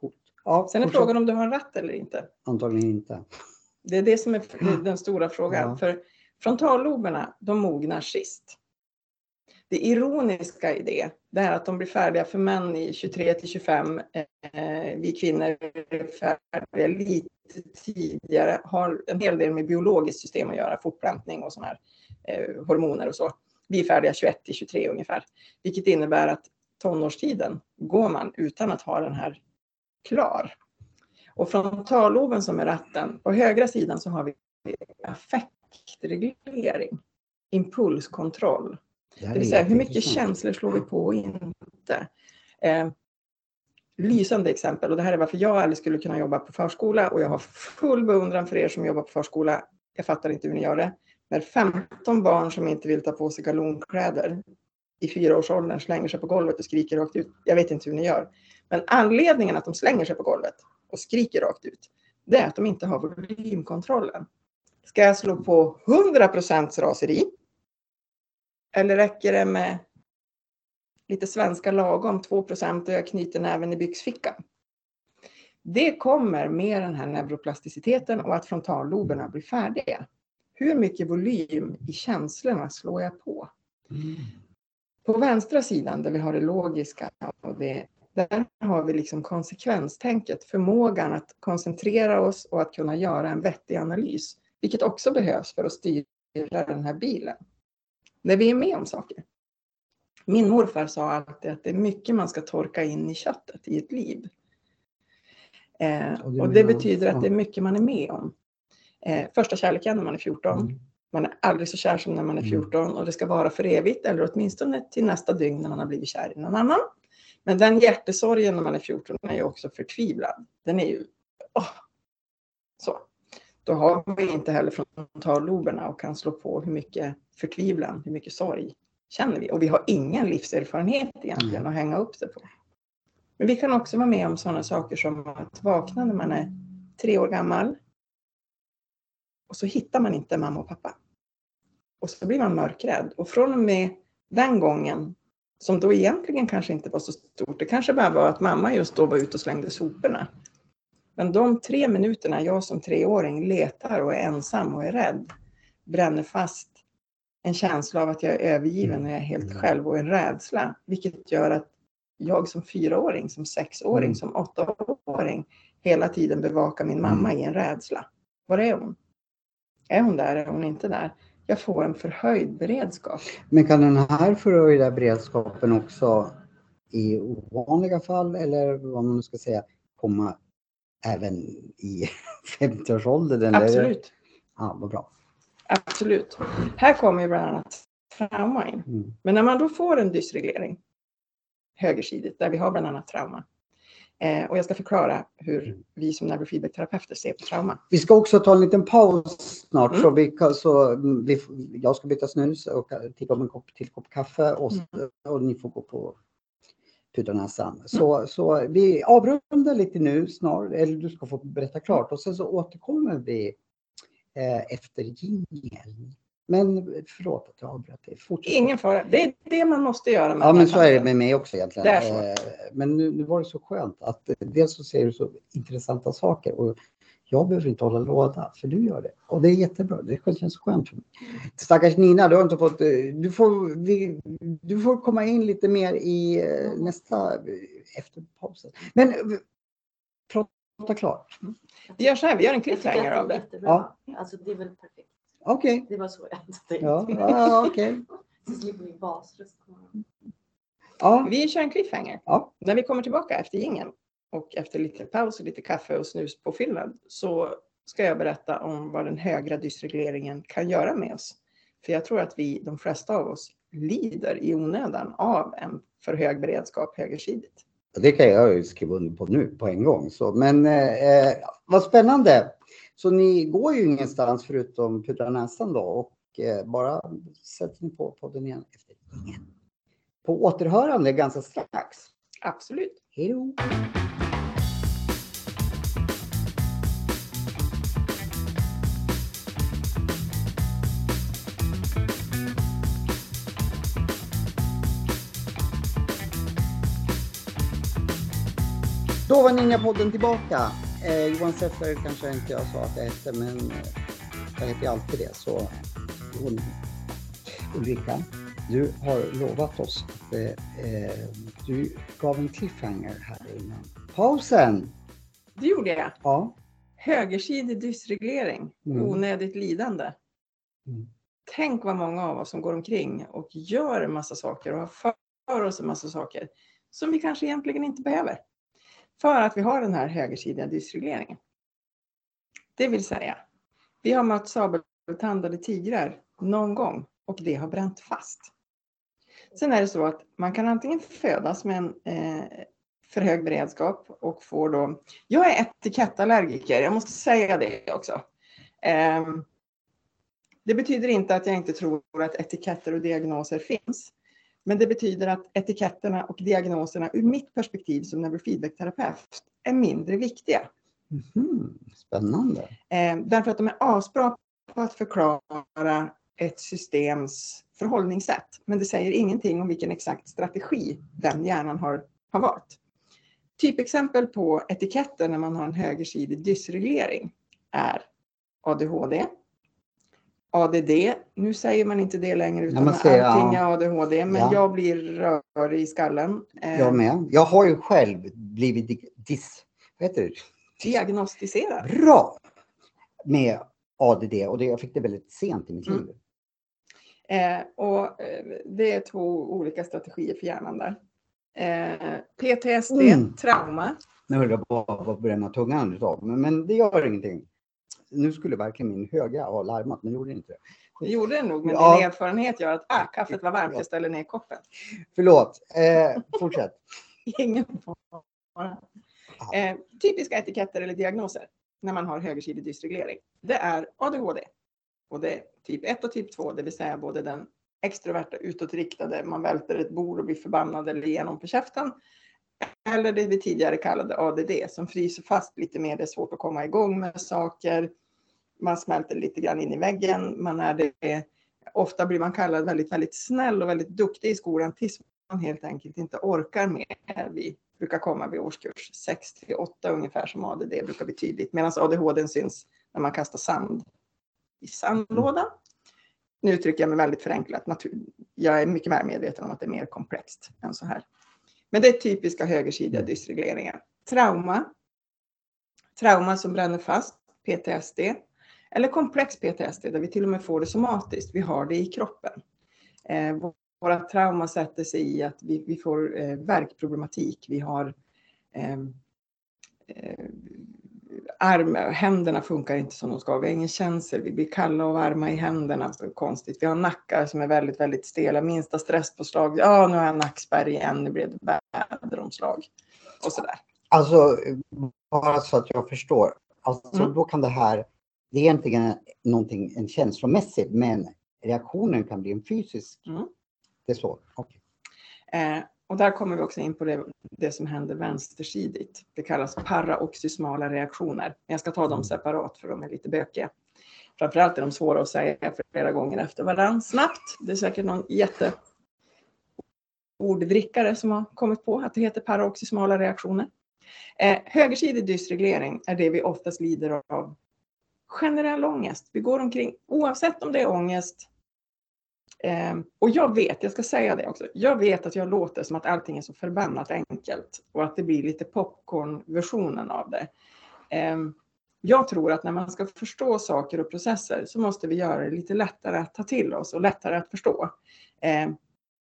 coolt. Ja, Sen är frågan om du har en ratt eller inte. Antagligen inte. Det är det som är den stora frågan. Ja. För frontalloberna, de mognar sist. Det ironiska i det, det är att de blir färdiga för män i 23 till 25. Eh, vi kvinnor är färdiga lite tidigare, har en hel del med biologiskt system att göra, fortplantning och sådana här eh, hormoner och så. Vi är färdiga 21 till 23 ungefär, vilket innebär att tonårstiden går man utan att ha den här klar. Och frontalloben som är ratten, på högra sidan så har vi affektreglering, impulskontroll. Det vill säga hur mycket känslor slår vi på och inte. Eh, lysande exempel och det här är varför jag aldrig skulle kunna jobba på förskola och jag har full beundran för er som jobbar på förskola. Jag fattar inte hur ni gör det. När 15 barn som inte vill ta på sig galonkläder i fyraårsåldern slänger sig på golvet och skriker rakt ut. Jag vet inte hur ni gör. Men anledningen att de slänger sig på golvet och skriker rakt ut, det är att de inte har volymkontrollen. Ska jag slå på 100% raseri? Eller räcker det med lite svenska lagom, 2% och jag knyter näven i byxfickan? Det kommer med den här neuroplasticiteten och att frontalloberna blir färdiga. Hur mycket volym i känslorna slår jag på? Mm. På vänstra sidan där vi har det logiska och det, där har vi liksom konsekvenstänket, förmågan att koncentrera oss och att kunna göra en vettig analys, vilket också behövs för att styra den här bilen. När vi är med om saker. Min morfar sa alltid att det är mycket man ska torka in i köttet i ett liv. Eh, och det, och det betyder att det är mycket man är med om. Eh, första kärleken när man är 14. Mm. Man är aldrig så kär som när man är 14 mm. och det ska vara för evigt eller åtminstone till nästa dygn när man har blivit kär i någon annan. Men den hjärtesorgen när man är 14 är ju också förtvivlad. Den är ju... Oh, så. Då har vi inte heller frontalloberna och kan slå på hur mycket förtvivlan, hur mycket sorg känner vi. Och vi har ingen livserfarenhet egentligen mm. att hänga upp det på. Men vi kan också vara med om sådana saker som att vakna när man är tre år gammal. Och så hittar man inte mamma och pappa. Och så blir man mörkrädd. Och från och med den gången, som då egentligen kanske inte var så stort, det kanske bara var att mamma just då var ute och slängde soporna. Men de tre minuterna jag som treåring letar och är ensam och är rädd bränner fast en känsla av att jag är övergiven och jag är helt mm. själv och en rädsla. Vilket gör att jag som fyraåring, som sexåring, mm. som åttaåring hela tiden bevakar min mamma mm. i en rädsla. Var är hon? Är hon där? Är hon inte där? Jag får en förhöjd beredskap. Men kan den här förhöjda beredskapen också i ovanliga fall eller vad man ska säga komma även i 50-årsåldern? Absolut. Ja, vad bra. Absolut. Här kommer ju bland annat trauma in. Mm. Men när man då får en dysreglering högersidigt där vi har bland annat trauma. Eh, och jag ska förklara hur vi som neurofeedback-terapeuter ser på trauma. Vi ska också ta en liten paus snart mm. så, vi, så vi, jag ska byta snus och tigga om en kopp till kopp kaffe och, mm. och ni får gå på pudranäsan. Mm. Så, så vi avrundar lite nu snart, eller du ska få berätta klart och sen så återkommer vi efter jingeln. Men förlåt att jag avbröt dig. Fortsätt. Ingen fara. Det är det man måste göra. ja, men så är det med mig också egentligen. Eh, men nu, nu, var det så skönt att dels så ser du så intressanta saker och jag behöver inte hålla låda, för du gör det. Och det är jättebra. Det känns skönt för mig. Stackars Nina, du har inte fått... Du får, vi, du får komma in lite mer i eh, nästa... Efter pausen. Men prata klart. Vi gör så här, vi gör en cliffhanger av det. Ja. Alltså det är väl perfekt. Okej. Okay. Det var så jag tänkte. Ja, ja okej. Okay. Så slipper vi basröst. Ja. Vi kör en cliffhanger. Ja. När vi kommer tillbaka efter gingen och efter lite paus och lite kaffe och snus på fyllnad så ska jag berätta om vad den högra dysregleringen kan göra med oss. För jag tror att vi, de flesta av oss, lider i onödan av en för hög beredskap högersidigt. Det kan jag skriva under på nu på en gång. Så, men eh, eh, vad spännande! Så ni går ju ingenstans förutom pudra näsan då och eh, bara sätter ni på podden igen efter ingen. På återhörande ganska strax. Absolut. Hej då! Då var Ninja-podden tillbaka. Eh, Johan Seffer kanske inte jag sa att jag hette, men eh, jag heter ju alltid det. Så hon, Ulrika. Du har lovat oss att eh, eh, du gav en cliffhanger här innan pausen. Det gjorde jag. Ja. Högersidig dysreglering, Mm. onödigt lidande. Mm. Tänk vad många av oss som går omkring och gör en massa saker och har för oss en massa saker som vi kanske egentligen inte behöver. För att vi har den här högersidiga dysregleringen. Det vill säga, vi har mött sabeltandade tigrar någon gång och det har bränt fast. Sen är det så att man kan antingen födas med en eh, för hög beredskap och får då... Jag är etikettallergiker, jag måste säga det också. Eh, det betyder inte att jag inte tror att etiketter och diagnoser finns. Men det betyder att etiketterna och diagnoserna ur mitt perspektiv som neurofeedbackterapeut är mindre viktiga. Mhm, Spännande. Eh, därför att de är asbra på att förklara ett systems förhållningssätt. Men det säger ingenting om vilken exakt strategi den hjärnan har, har valt. Typexempel på etiketter när man har en högersidig dysreglering är ADHD, ADD. Nu säger man inte det längre utan man säger, allting ja. är ADHD. Men Ja. jag blir rörig i skallen. Eh, Jag med. Jag har ju själv blivit di- dis... Vad heter det? diagnostiserad. Bra! Med ADD och det, jag fick det väldigt sent i mitt Mm. liv. Eh, och eh, det är två olika strategier för hjärnan där. Eh, PTSD, Mm. trauma. Nu höll jag på att bränna tungan utav men, men det gör ingenting. Nu skulle verkligen min höga ha larmat, men gjorde inte det. Det gjorde det nog, men Ja. din erfarenhet gör att ah, kaffet var varmt, jag ställer ner koppen. Förlåt, eh, fortsätt. Ingen fara. Eh, typiska etiketter eller diagnoser när man har högersidig dysreglering. Det är ADHD. Och det är typ 1 och typ 2, det vill säga både den extroverta utåtriktade, man välter ett bord och blir förbannad eller ger någon på käften. Eller det vi tidigare kallade ADD som fryser fast lite mer, det är svårt att komma igång med saker. Man smälter lite grann in i väggen, man är det. Ofta blir man kallad väldigt, väldigt snäll och väldigt duktig i skolan tills man helt enkelt inte orkar mer. Vi brukar komma vid årskurs 6 till 8 ungefär som ADD brukar bli tydligt. Medan ADHD syns när man kastar sand i sandlådan. Nu uttrycker jag mig väldigt förenklat. Jag är mycket väl medveten om att det är mer komplext än så här. Men det är typiska högersidiga dysregleringar. Trauma. Trauma som bränner fast, PTSD. Eller komplex PTSD där vi till och med får det somatiskt. Vi har det i kroppen. Eh, våra trauma sätter sig i att vi, vi får eh, värkproblematik. Vi har eh, eh, arm, händerna funkar inte som de ska. Vi har ingen känsel. Vi blir kalla och varma i händerna. Så konstigt. Vi har nackar som är väldigt, väldigt stela. Minsta stresspåslag. Ja, nu har jag nackspärr igen. Nu blev det väderomslag. Och sådär. Alltså, bara så att jag förstår. Alltså, Mm. då kan det här, det är egentligen någonting, en känslomässig, men reaktionen kan bli en fysisk. Mm. Det är så? Okej. Eh, och där kommer vi också in på det, det som händer vänstersidigt. Det kallas paraoxysmala reaktioner. Jag ska ta dem separat för de är lite bökiga. Framförallt är de svåra att säga flera gånger efter varandra snabbt. Det är säkert någon jätte ordvrickare som har kommit på att det heter paroxysmala reaktioner. Eh, högersidig dysreglering är det vi oftast lider av generell ångest. Vi går omkring, oavsett om det är ångest, eh, och jag vet, jag ska säga det också, jag vet att jag låter som att allting är så förbannat enkelt och att det blir lite popcornversionen av det. Eh, jag tror att när man ska förstå saker och processer så måste vi göra det lite lättare att ta till oss och lättare att förstå. Eh,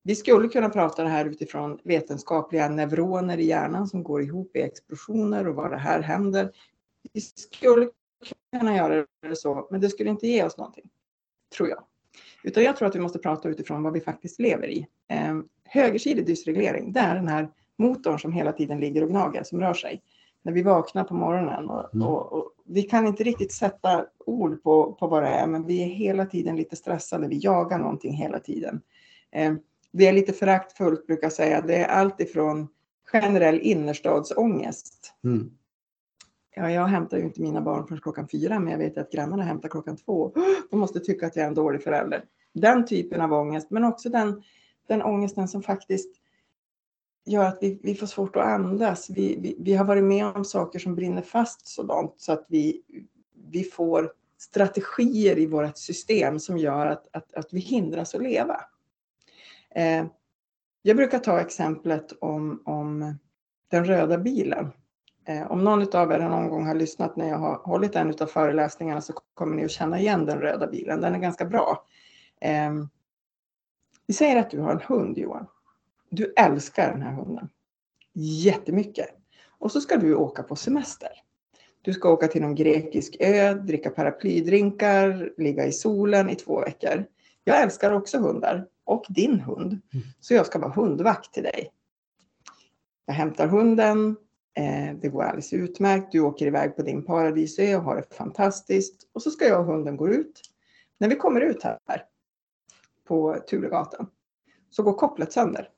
vi skulle kunna prata det här utifrån vetenskapliga neuroner i hjärnan som går ihop i explosioner och vad det här händer. Vi skulle kunna göra det så, men det skulle inte ge oss någonting, tror jag. Utan jag tror att vi måste prata utifrån vad vi faktiskt lever i. Eh, högersidig dysreglering, det är den här motorn som hela tiden ligger och gnager, som rör sig. När vi vaknar på morgonen och, Mm. och, och vi kan inte riktigt sätta ord på, på vad det är, men vi är hela tiden lite stressade. Vi jagar någonting hela tiden. Eh, det är lite föraktfullt brukar jag säga. Det är allt ifrån generell innerstadsångest. Mm. Ja, jag hämtar ju inte mina barn förrän klockan fyra, men jag vet att grannarna hämtar klockan två. De måste tycka att jag är en dålig förälder. Den typen av ångest, men också den, den ångesten som faktiskt gör att vi, vi får svårt att andas. Vi, vi, vi har varit med om saker som brinner fast sådant så att vi, vi får strategier i vårt system som gör att, att, att vi hindras att leva. Eh, jag brukar ta exemplet om, om den röda bilen. Eh, om någon av er någon gång har lyssnat när jag har hållit en av föreläsningarna så kommer ni att känna igen den röda bilen. Den är ganska bra. Eh, vi säger att du har en hund Johan. Du älskar den här hunden jättemycket. Och så ska du åka på semester. Du ska åka till någon grekisk ö, dricka paraplydrinkar, ligga i solen i två veckor. Jag älskar också hundar och din hund. Mm. Så jag ska vara hundvakt till dig. Jag hämtar hunden. Eh, det går alldeles utmärkt. Du åker iväg på din paradisö och har det fantastiskt. Och så ska jag och hunden gå ut. När vi kommer ut här på Tulegatan så går kopplet sönder.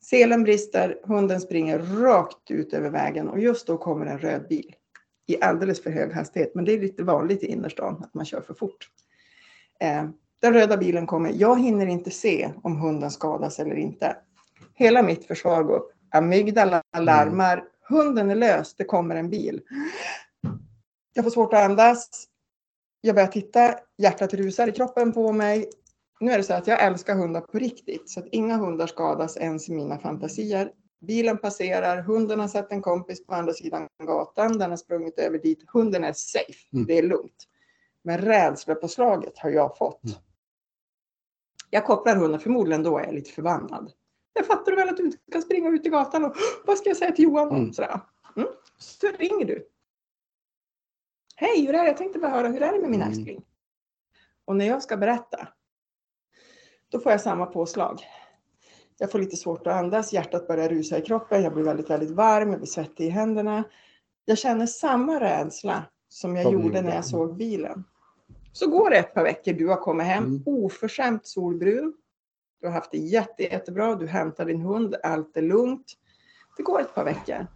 Selen brister, hunden springer rakt ut över vägen och just då kommer en röd bil i alldeles för hög hastighet. Men det är lite vanligt i innerstan att man kör för fort. Eh, den röda bilen kommer. Jag hinner inte se om hunden skadas eller inte. Hela mitt försvar går upp. Amygdala larmar. Hunden är lös. Det kommer en bil. Jag får svårt att andas. Jag börjar titta. Hjärtat rusar i kroppen på mig. Nu är det så att jag älskar hundar på riktigt, så att inga hundar skadas ens i mina fantasier. Bilen passerar, hunden har sett en kompis på andra sidan gatan, den har sprungit över dit. Hunden är safe, mm. det är lugnt. Men rädsla på slaget har jag fått. Mm. Jag kopplar hunden, förmodligen då är jag lite förbannad. Jag fattar väl att du inte kan springa ut i gatan och vad ska jag säga till Johan? Mm. Sådär. Mm. Så ringer du. Hej, hur är det? Jag tänkte bara höra, hur är det med min mm. älskling? Och när jag ska berätta, då får jag samma påslag. Jag får lite svårt att andas, hjärtat börjar rusa i kroppen, jag blir väldigt, väldigt varm, jag blir svettig i händerna. Jag känner samma rädsla som jag som gjorde när jag såg bilen. Så går det ett par veckor, du har kommit hem mm. oförskämt solbrun. Du har haft det jätte, jättebra, du hämtar din hund, allt är lugnt. Det går ett par veckor.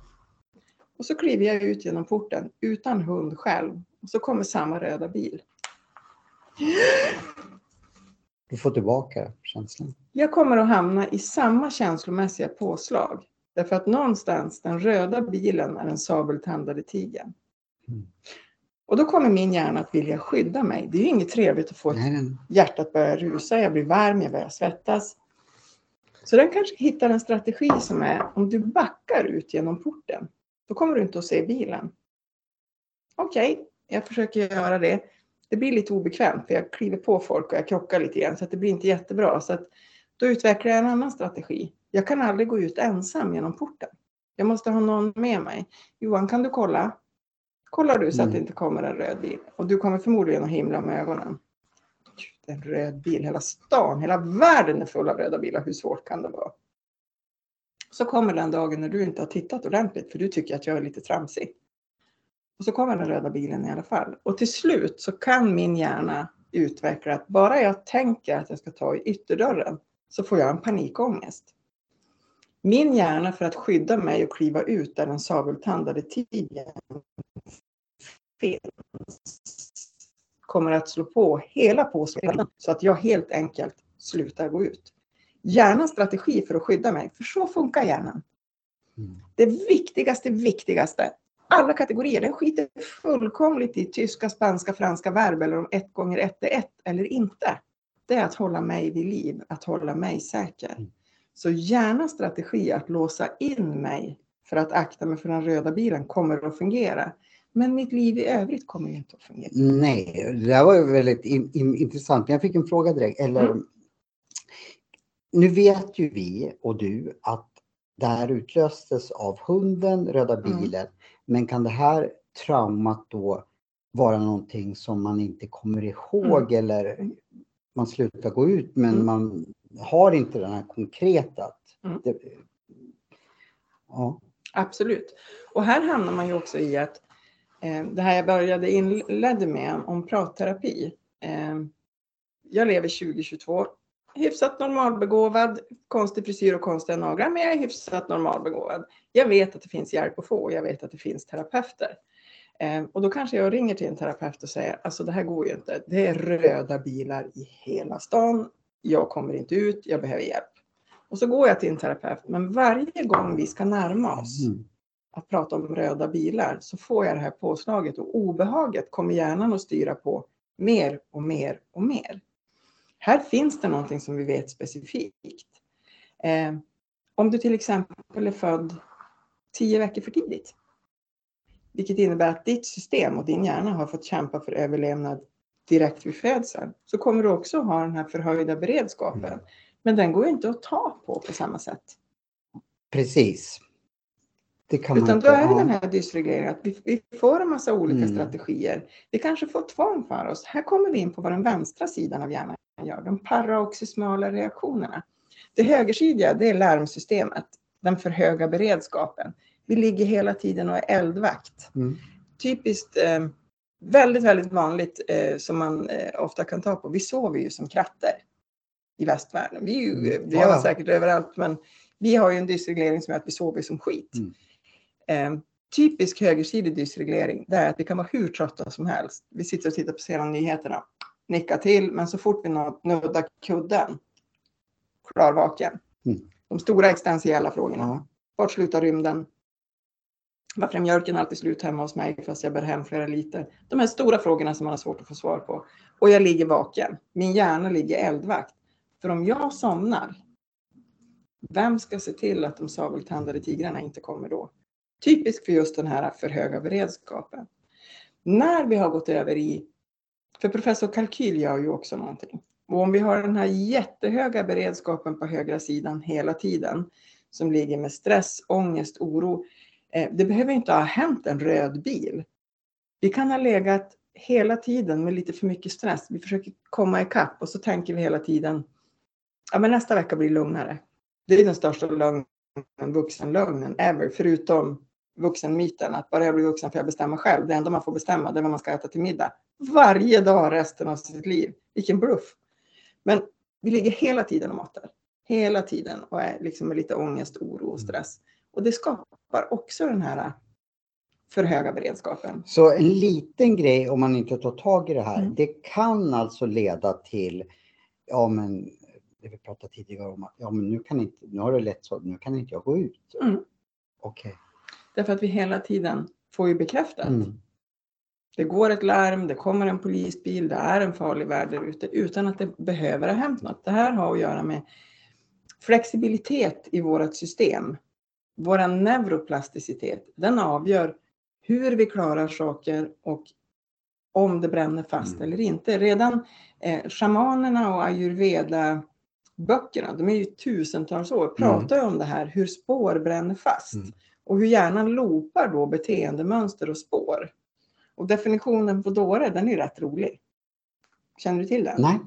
Och så kliver jag ut genom porten utan hund själv. Och så kommer samma röda bil. Du får tillbaka känslan. Jag kommer att hamna i samma känslomässiga påslag. Därför att någonstans, den röda bilen är den sabeltandade tigern. Mm. Och då kommer min hjärna att vilja skydda mig. Det är ju inget trevligt att få nej, hjärtat börja rusa, jag blir varm, jag börjar svettas. Så den kanske hittar en strategi som är om du backar ut genom porten, då kommer du inte att se bilen. Okej, okay, jag försöker göra det det blir lite obekvämt för jag kliver på folk och jag krockar lite grann så att det blir inte jättebra. Så att då utvecklar jag en annan strategi. Jag kan aldrig gå ut ensam genom porten. Jag måste ha någon med mig. Johan, kan du kolla? Kollar du så att det mm. inte kommer en röd bil? Och du kommer förmodligen att himla med ögonen. En röd bil, hela stan, hela världen är full av röda bilar. Hur svårt kan det vara? Så kommer den dagen när du inte har tittat ordentligt för du tycker att jag är lite tramsig. Och så kommer den röda bilen i alla fall. Och till slut så kan min hjärna utveckla att bara jag tänker att jag ska ta i ytterdörren så får jag en panikångest. Min hjärna för att skydda mig och kliva ut där den sabeltandade tigern finns kommer att slå på hela påsen så att jag helt enkelt slutar gå ut. Hjärnans strategi för att skydda mig, för så funkar hjärnan. Mm. Det viktigaste, viktigaste alla kategorier. Den skiter fullkomligt i tyska, spanska, franska verb eller om ett gånger ett är ett eller inte. Det är att hålla mig vid liv, att hålla mig säker. Mm. Så gärna strategi att låsa in mig för att akta mig för den röda bilen kommer att fungera. Men mitt liv i övrigt kommer inte att fungera. Nej, det där var ju väldigt in, in, intressant. Jag fick en fråga direkt. Eller, mm. Nu vet ju vi och du att det här utlöstes av hunden, röda mm. bilen. Mm. Men kan det här traumat då vara någonting som man inte kommer ihåg mm. eller man slutar gå ut men mm. man har inte den här konkreta. Mm. Det, ja. Absolut. Och här hamnar man ju också i att Eh, det här jag började inledde med om pratterapi. Eh, jag lever 2022 hyfsat normalbegåvad, konstig frisyr och konstiga naglar, men jag är hyfsat normalbegåvad. Jag vet att det finns hjälp att få och jag vet att det finns terapeuter. Eh, och då kanske jag ringer till en terapeut och säger, alltså det här går ju inte. Det är röda bilar i hela stan. Jag kommer inte ut, jag behöver hjälp. Och så går jag till en terapeut, men varje gång vi ska närma oss mm att prata om röda bilar så får jag det här påslaget och obehaget kommer hjärnan att styra på mer och mer och mer. Här finns det någonting som vi vet specifikt. Eh, om du till exempel är född tio veckor för tidigt, vilket innebär att ditt system och din hjärna har fått kämpa för överlevnad direkt vid födseln, så kommer du också ha den här förhöjda beredskapen. Mm. Men den går ju inte att ta på på samma sätt. Precis. Det kan man Utan inte. då är det ja. den här dysregleringen, att vi, vi får en massa olika Mm. strategier. Vi kanske får tvång för oss. Här kommer vi in på vad den vänstra sidan av hjärnan gör, de paraoxysmala reaktionerna. Det högersidiga, det är larmsystemet, den för höga beredskapen. Vi ligger hela tiden och är eldvakt. Mm. Typiskt, eh, väldigt, väldigt vanligt eh, som man eh, ofta kan ta på. Vi sover ju som katter i västvärlden. Vi, är Mm. vi har ja. säkert överallt, men vi har ju en dysreglering som gör att vi sover som skit. Mm. Eh, typisk högersidig dysreglering, det är att vi kan vara hur trötta som helst. Vi sitter och tittar på sedan nyheterna, nickar till, men så fort vi nuddar kudden, klarvaken. Mm. De stora existentiella frågorna. Ja. Vart slutar rymden? Varför är mjölken alltid slut hemma hos mig fast jag bär hem flera liter? De här stora frågorna som man har svårt att få svar på. Och jag ligger vaken. Min hjärna ligger eldvakt. För om jag somnar, vem ska se till att de sabeltandade tigrarna inte kommer då? Typisk för just den här för höga beredskapen. När vi har gått över i, för professor Kalkyl gör ju också någonting. Och om vi har den här jättehöga beredskapen på högra sidan hela tiden, som ligger med stress, ångest, oro. Eh, det behöver inte ha hänt en röd bil. Vi kan ha legat hela tiden med lite för mycket stress. Vi försöker komma ikapp och så tänker vi hela tiden, ja men nästa vecka blir lugnare. Det är den största lögnen, vuxenlögnen ever, förutom vuxenmyten, att bara jag blir vuxen får jag bestämma själv. Det enda man får bestämma det är vad man ska äta till middag. Varje dag resten av sitt liv. Vilken bluff. Men vi ligger hela tiden och matar. Hela tiden och är liksom med lite ångest, oro och stress. Och det skapar också den här för höga beredskapen. Så en liten grej om man inte tar tag i det här. Mm. Det kan alltså leda till, ja men det vi pratade tidigare om, att ja men nu kan inte, nu har det lätt så, nu kan inte jag gå ut. Mm. Okej. Därför att vi hela tiden får ju bekräftat. Mm. Det går ett larm, det kommer en polisbil, det är en farlig värld där ute utan att det behöver ha hänt något. Det här har att göra med flexibilitet i vårt system. Vår neuroplasticitet, den avgör hur vi klarar saker och om det bränner fast Mm. eller inte. Redan eh, shamanerna och ayurveda böckerna, de är ju tusentals år, pratar ju om det här hur spår bränner fast. Mm. Och hur hjärnan loopar då beteendemönster och spår. Och definitionen på dåre, den är rätt rolig. Känner du till den? Nej.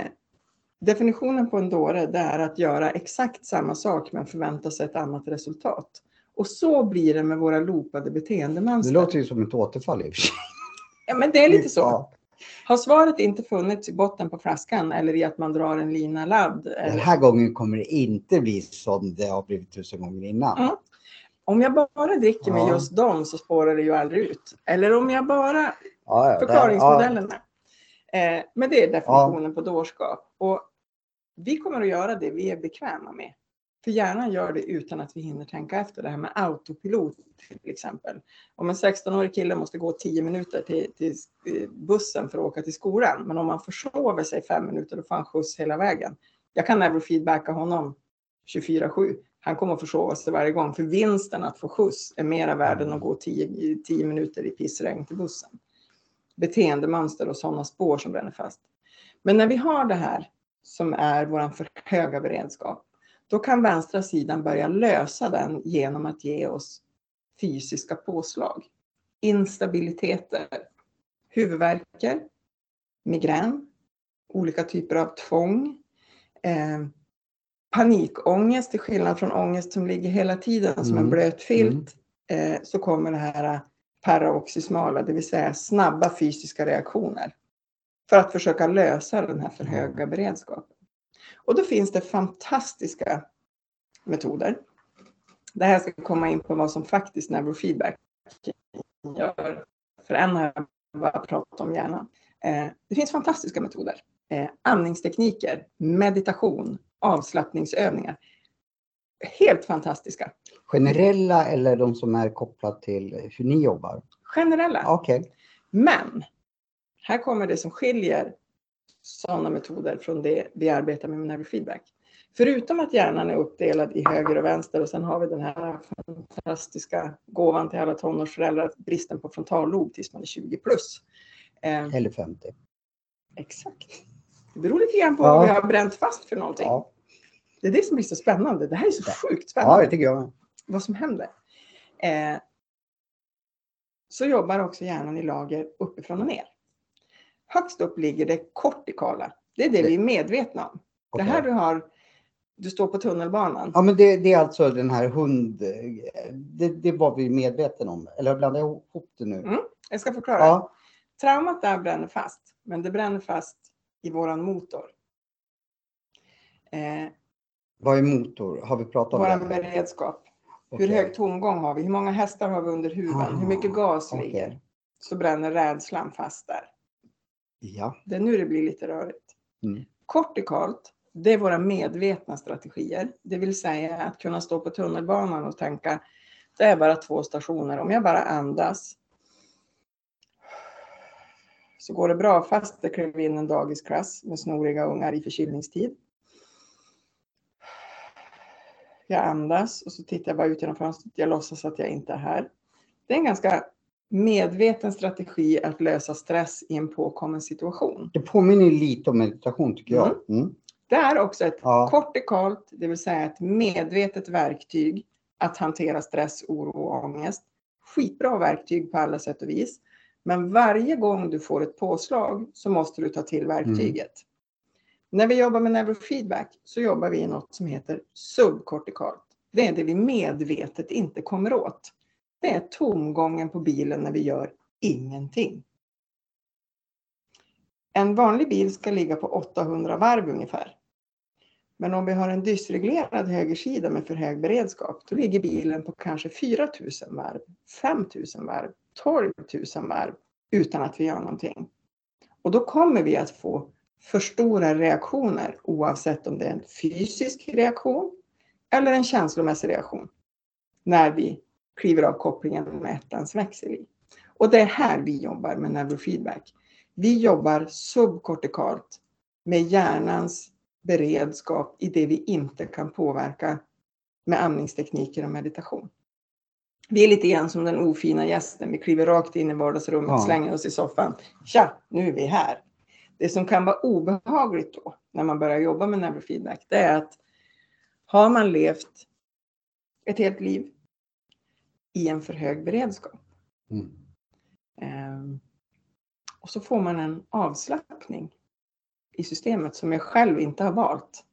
Eh, definitionen på en dåre, det är att göra exakt samma sak men förvänta sig ett annat resultat. Och så blir det med våra loopade Det beteendemönster. låter ju som ett återfall i och för sig. Ja, men det är lite så. Har svaret inte funnits i botten på flaskan eller i att man drar en lina ladd? Den här gången kommer det inte bli som det har blivit tusen gånger innan. Mm. om jag bara dricker med Ja. just dem så spårar det ju aldrig ut. Eller om jag bara Ja, ja, förklaringsmodellerna. Eh, men det är definitionen på dårskap. Och vi kommer att göra det vi är bekväma med. För hjärnan gör det utan att vi hinner tänka efter. Det här med autopilot till exempel. Om en 16-årig kille måste gå 10 minuter till, till eh, bussen för att åka till skolan. Men om man försover sig 5 minuter då får han skjuts hela vägen. Jag kan neurofeedbacka honom 24-7. Han kommer att försova sig varje gång. För vinsten att få skjuts är mera värd än att gå 10, 10 minuter i pissregn till bussen beteendemönster och sådana spår som bränner fast. Men när vi har det här som är vår för höga beredskap, då kan vänstra sidan börja lösa den genom att ge oss fysiska påslag. Instabiliteter, huvudvärker, migrän, olika typer av tvång, eh, panikångest till skillnad från ångest som ligger hela tiden som en Mm. blöt filt. Eh, så kommer det här paroxysmala, det vill säga snabba fysiska reaktioner. För att försöka lösa den här för höga beredskapen. Och då finns det fantastiska metoder. Det här ska komma in på vad som faktiskt neurofeedback gör. För en har jag bara pratat om hjärnan. Eh, det finns fantastiska metoder. Eh, andningstekniker, meditation, avslappningsövningar. Helt fantastiska. Generella eller de som är kopplat till hur ni jobbar? Generella. Okej. Men här kommer det som skiljer sådana metoder från det vi arbetar med med neurofeedback. Förutom att hjärnan är uppdelad i höger och vänster och sen har vi den här fantastiska gåvan till alla tonårsföräldrar, bristen på frontallob tills man är 20 plus. Eh, Eller 50. exakt. Det beror lite grann på Ja. vad vi har bränt fast för någonting. Ja, Det är det som blir så spännande. Det här är så sjukt ja spännande det tycker jag. vad som händer. Eh, så jobbar också hjärnan i lager uppifrån och ner. Högst upp ligger det kortikala. Det är det vi är medvetna om. Okej. Det här du har, du står på tunnelbanan. Ja, men det, det är alltså den här hund... Det, det var vi medvetna om. Eller blandar jag ihop det nu? Mm. Jag ska förklara. Ja, Traumat där bränner fast, men det bränner fast i våran motor. Eh, vad är motor? Har vi pratat om våran det? beredskap. Okej. Hur hög tomgång har vi? Hur många hästar har vi under huven? Ah, Hur mycket gas okej. ligger? Så bränner rädslan fast där. Ja. Det är nu det blir lite rörigt. Mm. Kortikalt, det är våra medvetna strategier. Det vill säga att kunna stå på tunnelbanan och tänka, det är bara två stationer. Om jag bara andas så går det bra fast det klev in en dagisklass med snoriga ungar i förkylningstid. Jag andas och så tittar jag bara ut genom fönstret. Jag låtsas att jag inte är här. Det är en ganska medveten strategi att lösa stress i en påkommen situation. Det påminner lite om meditation tycker jag. Mm. Det är också ett Ja. kortikalt, det vill säga ett medvetet verktyg att hantera stress, oro och ångest. Skitbra verktyg på alla sätt och vis. Men varje gång du får ett påslag så måste du ta till verktyget. När vi jobbar med neurofeedback så jobbar vi i något som heter subkortikalt. Det är det vi medvetet inte kommer åt. Det är tomgången på bilen när vi gör ingenting. En vanlig bil ska ligga på 800 varv ungefär. Men om vi har en dysreglerad högersida med för hög beredskap, då ligger bilen på kanske 4000 varv, 5000 varv, 12 000 varv utan att vi gör någonting. Och då kommer vi att få för stora reaktioner oavsett om det är en fysisk reaktion eller en känslomässig reaktion när vi kliver av kopplingen med ettans växel i. Och det är här vi jobbar med neurofeedback. Vi jobbar subkortikalt med hjärnans beredskap i det vi inte kan påverka med andningstekniker och meditation. Vi är lite grann som den ofina gästen. Vi kliver rakt in i vardagsrummet, Ja. slänger oss i soffan. Tja, nu är vi här. Det som kan vara obehagligt då, när man börjar jobba med neurofeedback, det är att har man levt ett helt liv i en för hög beredskap Mm. Ehm, och så får man en avslappning i systemet som jag själv inte har valt.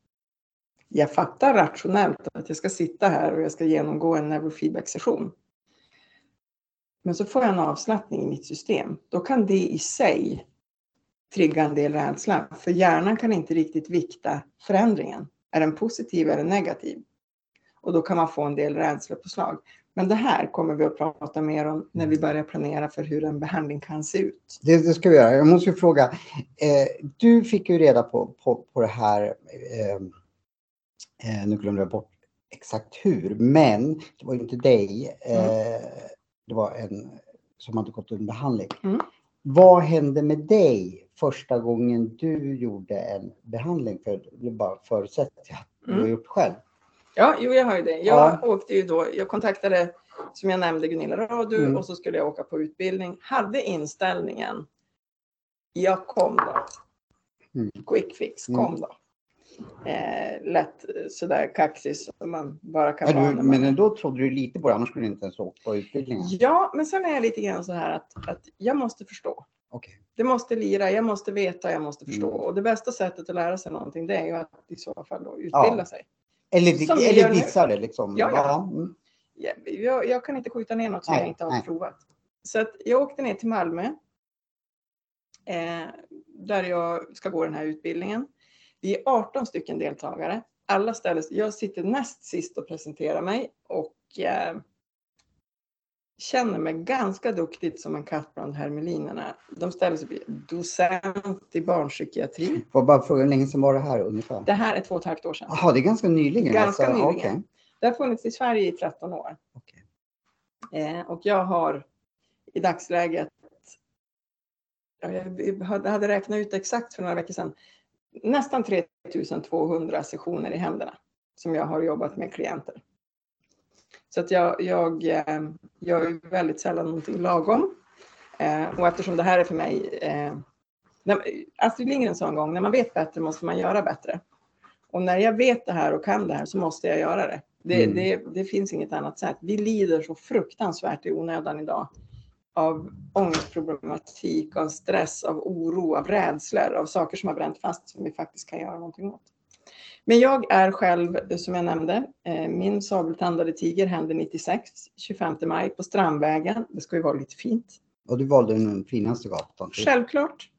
Jag fattar rationellt att jag ska sitta här och jag ska genomgå en neurofeedback-session. Men så får jag en avslappning i mitt system. Då kan det i sig trigga en del rädsla. För hjärnan kan inte riktigt vikta förändringen. Är den positiv eller negativ? Och då kan man få en del rädslopåslag. Men det här kommer vi att prata mer om när vi börjar planera för hur en behandling kan se ut. Det, det ska vi göra. Jag måste ju fråga. Eh, du fick ju reda på, på, på det här. Eh, eh, nu glömde jag bort exakt hur. Men det var ju inte dig. Eh, det var en som hade gått en behandling. Mm. Vad hände med dig första gången du gjorde en behandling? För det bara förutsätter jag att du har Mm. gjort själv. Ja, jo, jag har ju det. Jag Ja. åkte ju då, jag kontaktade, som jag nämnde, Gunilla Radu Mm. och så skulle jag åka på utbildning. Hade inställningen, jag kom då. Mm. Quick fix, kom Mm. då. Eh, lätt eh, sådär kaxig som man bara kan vara. man- men då trodde du lite på det, annars skulle du inte ens åkt på utbildningen. Ja, men sen är jag lite grann så här att, att jag måste förstå. Okej. Det måste lira, jag måste veta, jag måste förstå. Mm. Och det bästa sättet att lära sig någonting det är ju att i så fall då utbilda Ja. sig. Eller, Som eller nu. dissa det liksom. Ja, ja. mm. jag, jag, jag kan inte skjuta ner något som Nej, jag inte har nej. provat. Så att jag åkte ner till Malmö. Eh, där jag ska gå den här utbildningen. Vi är 18 stycken deltagare. Alla ställer sig, jag sitter näst sist och presenterar mig och eh, känner mig ganska duktigt som en katt bland hermelinerna. De ställer sig docent i barnpsykiatri. Får bara fråga hur länge sedan var det här ungefär? Det här är två och ett halvt år sedan. Jaha, det är ganska nyligen. Ganska alltså. nyligen. Okej. Det har funnits i Sverige i 13 år. Okej. Eh, och jag har i dagsläget ja, jag hade räknat ut exakt för några veckor sedan, nästan 3200 sessioner i händerna som jag har jobbat med klienter. Så att jag, jag eh, gör väldigt sällan någonting lagom. Eh, och eftersom det här är för mig, eh, Astrid Lindgren sa en gång, när man vet bättre måste man göra bättre. Och när jag vet det här och kan det här så måste jag göra det. Det, mm. det, det finns inget annat sätt. Vi lider så fruktansvärt i onödan idag av ångestproblematik, av stress, av oro, av rädslor, av saker som har bränt fast som vi faktiskt kan göra någonting åt. Men jag är själv, som jag nämnde, eh, min sabeltandade tiger hände 96, 25 maj på Strandvägen. Det ska ju vara lite fint. Och du valde den finaste gatan? Självklart.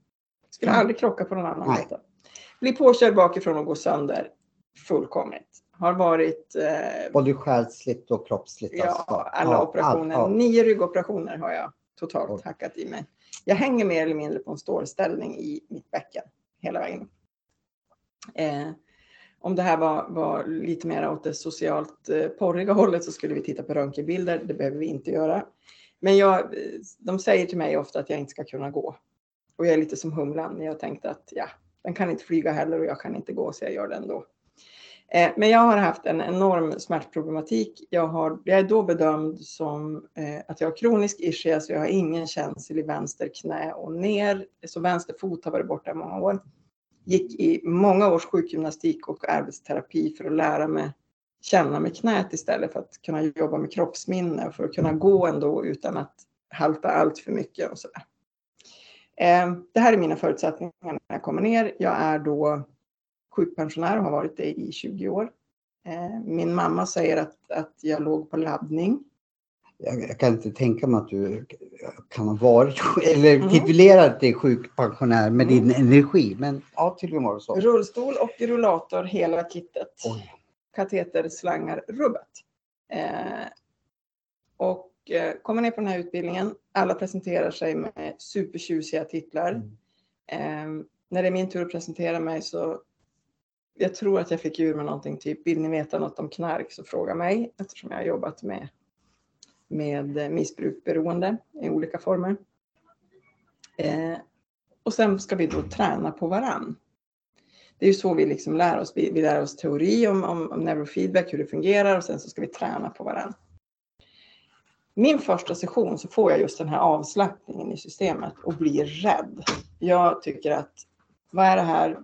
Skulle aldrig krocka på någon annan gata. Bli påkörd bakifrån och gå sönder fullkomligt. Har varit... Eh, Både själsligt och kroppsligt? Ja, alltså. alla ja, operationer. All, all. Nio ryggoperationer har jag totalt Oj. hackat i mig. Jag hänger mer eller mindre på en stålställning i mitt bäcken hela vägen. Eh, om det här var, var, lite mer åt det socialt eh, porriga hållet så skulle vi titta på röntgenbilder. Det behöver vi inte göra. Men jag, eh, de säger till mig ofta att jag inte ska kunna gå. Och jag är lite som humlan. Jag tänkte att ja, den kan inte flyga heller och jag kan inte gå så jag gör det ändå. Eh, men jag har haft en enorm smärtproblematik. Jag, har, jag är då bedömd som eh, att jag har kronisk ischias så jag har ingen känsel i vänster knä och ner. Så vänster fot har varit borta i många år. Gick i många års sjukgymnastik och arbetsterapi för att lära mig känna med knät istället för att kunna jobba med kroppsminne och för att kunna gå ändå utan att halta allt för mycket och sådär. Eh, det här är mina förutsättningar när jag kommer ner. Jag är då sjukpensionär och har varit det i 20 år. Eh, min mamma säger att, att jag låg på laddning. Jag, kan inte tänka mig att du kan ha varit eller mm. titulerat dig sjukpensionär med mm. din energi. Men ja, tydligen var det så. Rullstol och rullator, hela kittet. Oj. Kateter, slangar, rubbet. Eh, och eh, kommer ner på den här utbildningen. Alla presenterar sig med supertjusiga titlar. Mm. Eh, när det är min tur att presentera mig så jag tror att jag fick ur med någonting typ, vill ni veta något om knark så fråga mig eftersom jag har jobbat med, med missbrukberoende i olika former. Eh, och sen ska vi då träna på varann. Det är ju så vi liksom lär oss. Vi, vi lär oss teori om, om, om neurofeedback, hur det fungerar och sen så ska vi träna på varann. Min första session så får jag just den här avslappningen i systemet och blir rädd. Jag tycker att vad är det här?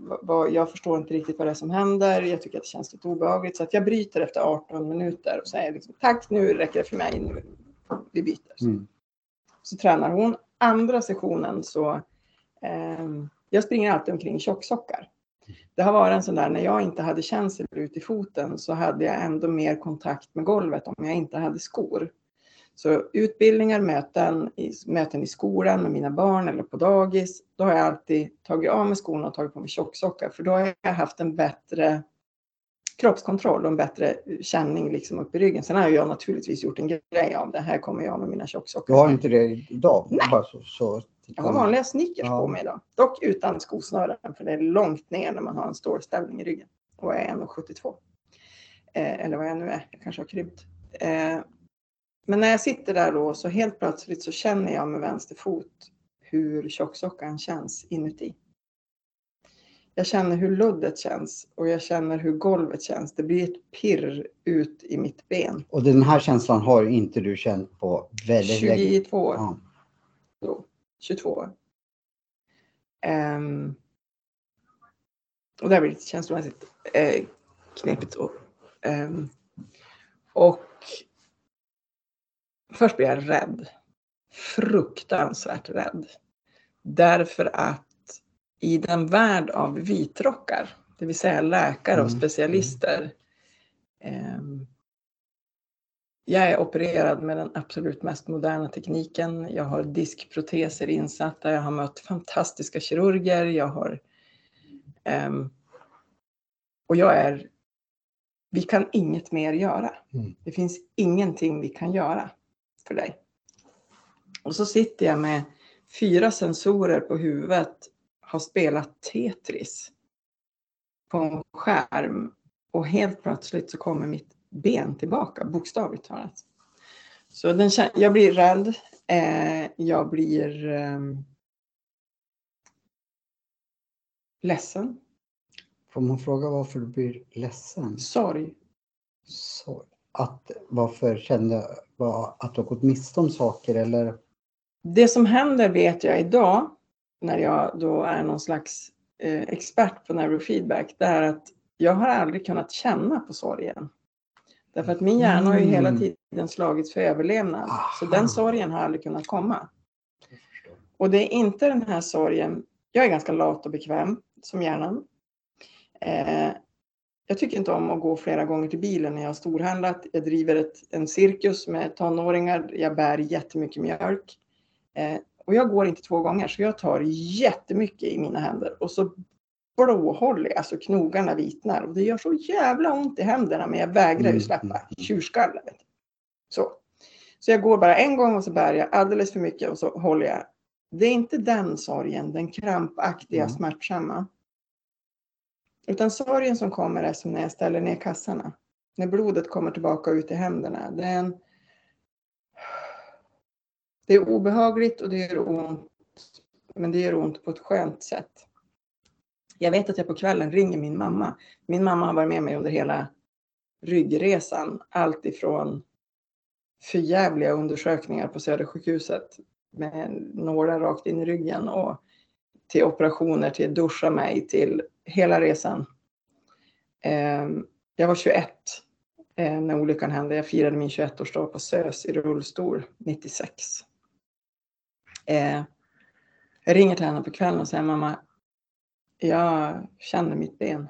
Jag förstår inte riktigt vad det är som händer. Jag tycker att det känns lite obehagligt. Så att jag bryter efter 18 minuter och säger liksom, tack, nu räcker det för mig. Nu, vi byter. Mm. Så tränar hon. Andra sessionen så, eh, jag springer alltid omkring tjocksockar. Det har varit en sån där, när jag inte hade känsel ut i foten så hade jag ändå mer kontakt med golvet om jag inte hade skor. Så utbildningar, möten, i, möten i skolan med mina barn eller på dagis, då har jag alltid tagit av mig skorna och tagit på mig tjocksockar för då har jag haft en bättre kroppskontroll och en bättre känning liksom upp i ryggen. Sen har jag naturligtvis gjort en grej av det. Här kommer jag med mina tjocksockar. Du har inte det idag? Nej. Så, så jag har vanliga sneakers ja. på mig idag. Dock utan skosnören för det är långt ner när man har en stålställning i ryggen. Och jag är 1,72. Eh, eller vad jag nu är. Jag kanske har krympt. Eh, men när jag sitter där då så helt plötsligt så känner jag med vänster fot hur tjocksockan känns inuti. Jag känner hur luddet känns och jag känner hur golvet känns. Det blir ett pirr ut i mitt ben. Och den här känslan har inte du känt på väldigt länge? 22 år. Ja. Då, 22 år. Um, och det här blir lite känslomässigt uh, knepigt. Och, um, och Först blir jag rädd. Fruktansvärt rädd. Därför att i den värld av vitrockar, det vill säga läkare och mm. specialister. Eh, jag är opererad med den absolut mest moderna tekniken. Jag har diskproteser insatta. Jag har mött fantastiska kirurger. Jag har... Eh, och jag är... Vi kan inget mer göra. Mm. Det finns ingenting vi kan göra för dig. Och så sitter jag med fyra sensorer på huvudet, har spelat Tetris på en skärm och helt plötsligt så kommer mitt ben tillbaka, bokstavligt talat. Så den, jag blir rädd, eh, jag blir eh, ledsen, Får man fråga varför du blir ledsen? sorg. Sorg. Att, varför kände var, att du har gått miste om saker eller? Det som händer vet jag idag, när jag då är någon slags eh, expert på neurofeedback, det är att jag har aldrig kunnat känna på sorgen. Därför att min hjärna har ju hela Mm. tiden slagits för överlevnad. Så Aha. den sorgen har aldrig kunnat komma. Och det är inte den här sorgen, jag är ganska lat och bekväm som hjärnan. Eh, jag tycker inte om att gå flera gånger till bilen när jag har storhandlat. Jag driver ett, en cirkus med tonåringar. Jag bär jättemycket mjölk. Eh, och jag går inte två gånger så jag tar jättemycket i mina händer och så blåhåller jag så knogarna vitnar. Och det gör så jävla ont i händerna men jag vägrar ju Mm, släppa. mm, Tjurskallar. Vet du. Så. så jag går bara en gång och så bär jag alldeles för mycket och så håller jag. Det är inte den sorgen, den krampaktiga, Mm. smärtsamma. Utan sorgen som kommer är som när jag ställer ner kassarna. När blodet kommer tillbaka ut i händerna. Det är, en... det är obehagligt och det gör ont. Men det gör ont på ett skönt sätt. Jag vet att jag på kvällen ringer min mamma. Min mamma har varit med mig under hela ryggresan. Allt ifrån förjävliga undersökningar på Södersjukhuset med nålar rakt in i ryggen och till operationer, till duscha mig, till hela resan. Eh, Jag var 21 eh, när olyckan hände. Jag firade min 21-årsdag på SÖS i rullstol 96. Eh, Jag ringer till henne på kvällen och säger mamma, jag känner mitt ben.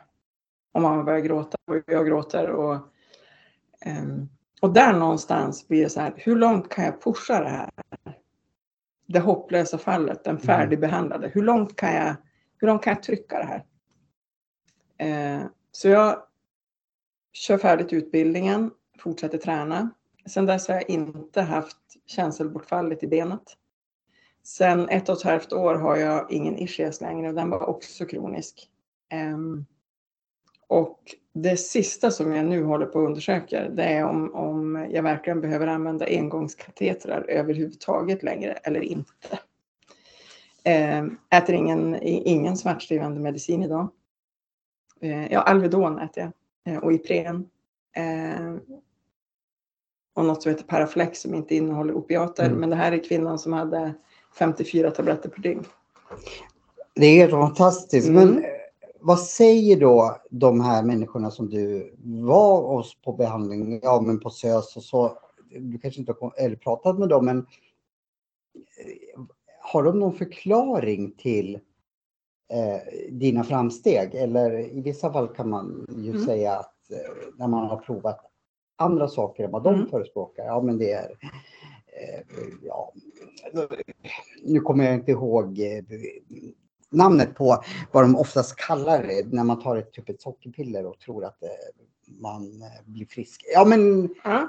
Och mamma börjar gråta och jag gråter. Och, ehm, och där någonstans blir det så här, hur långt kan jag pusha det här? Det hopplösa fallet, den färdigbehandlade. Hur långt kan jag, hur långt kan jag trycka det här? Eh, så jag kör färdigt utbildningen, fortsätter träna. Sen dess har jag inte haft känselbortfallet i benet. Sen ett och ett halvt år har jag ingen ischias längre och den var också kronisk. Ehm, och det sista som jag nu håller på att undersöka det är om, om jag verkligen behöver använda engångskatetrar överhuvudtaget längre eller inte. Ehm, äter ingen, ingen smärtstillande medicin idag. Eh, ja, Alvedon äter jag eh, och Ipren. Eh, och något som heter Paraflex som inte innehåller opiater. Mm. Men det här är kvinnan som hade 54 tabletter per dygn. Det är helt fantastiskt. Mm. Men vad säger då de här människorna som du var hos på behandling, ja men på SÖS och så. Du kanske inte har pratat med dem men har de någon förklaring till eh, dina framsteg? Eller i vissa fall kan man ju Mm. säga att eh, när man har provat andra saker än vad de Mm. förespråkar, ja men det är eh, ja, nu kommer jag inte ihåg eh, namnet på vad de oftast kallar det när man tar ett typ ett sockerpiller och tror att eh, man blir frisk. Ja men Ja.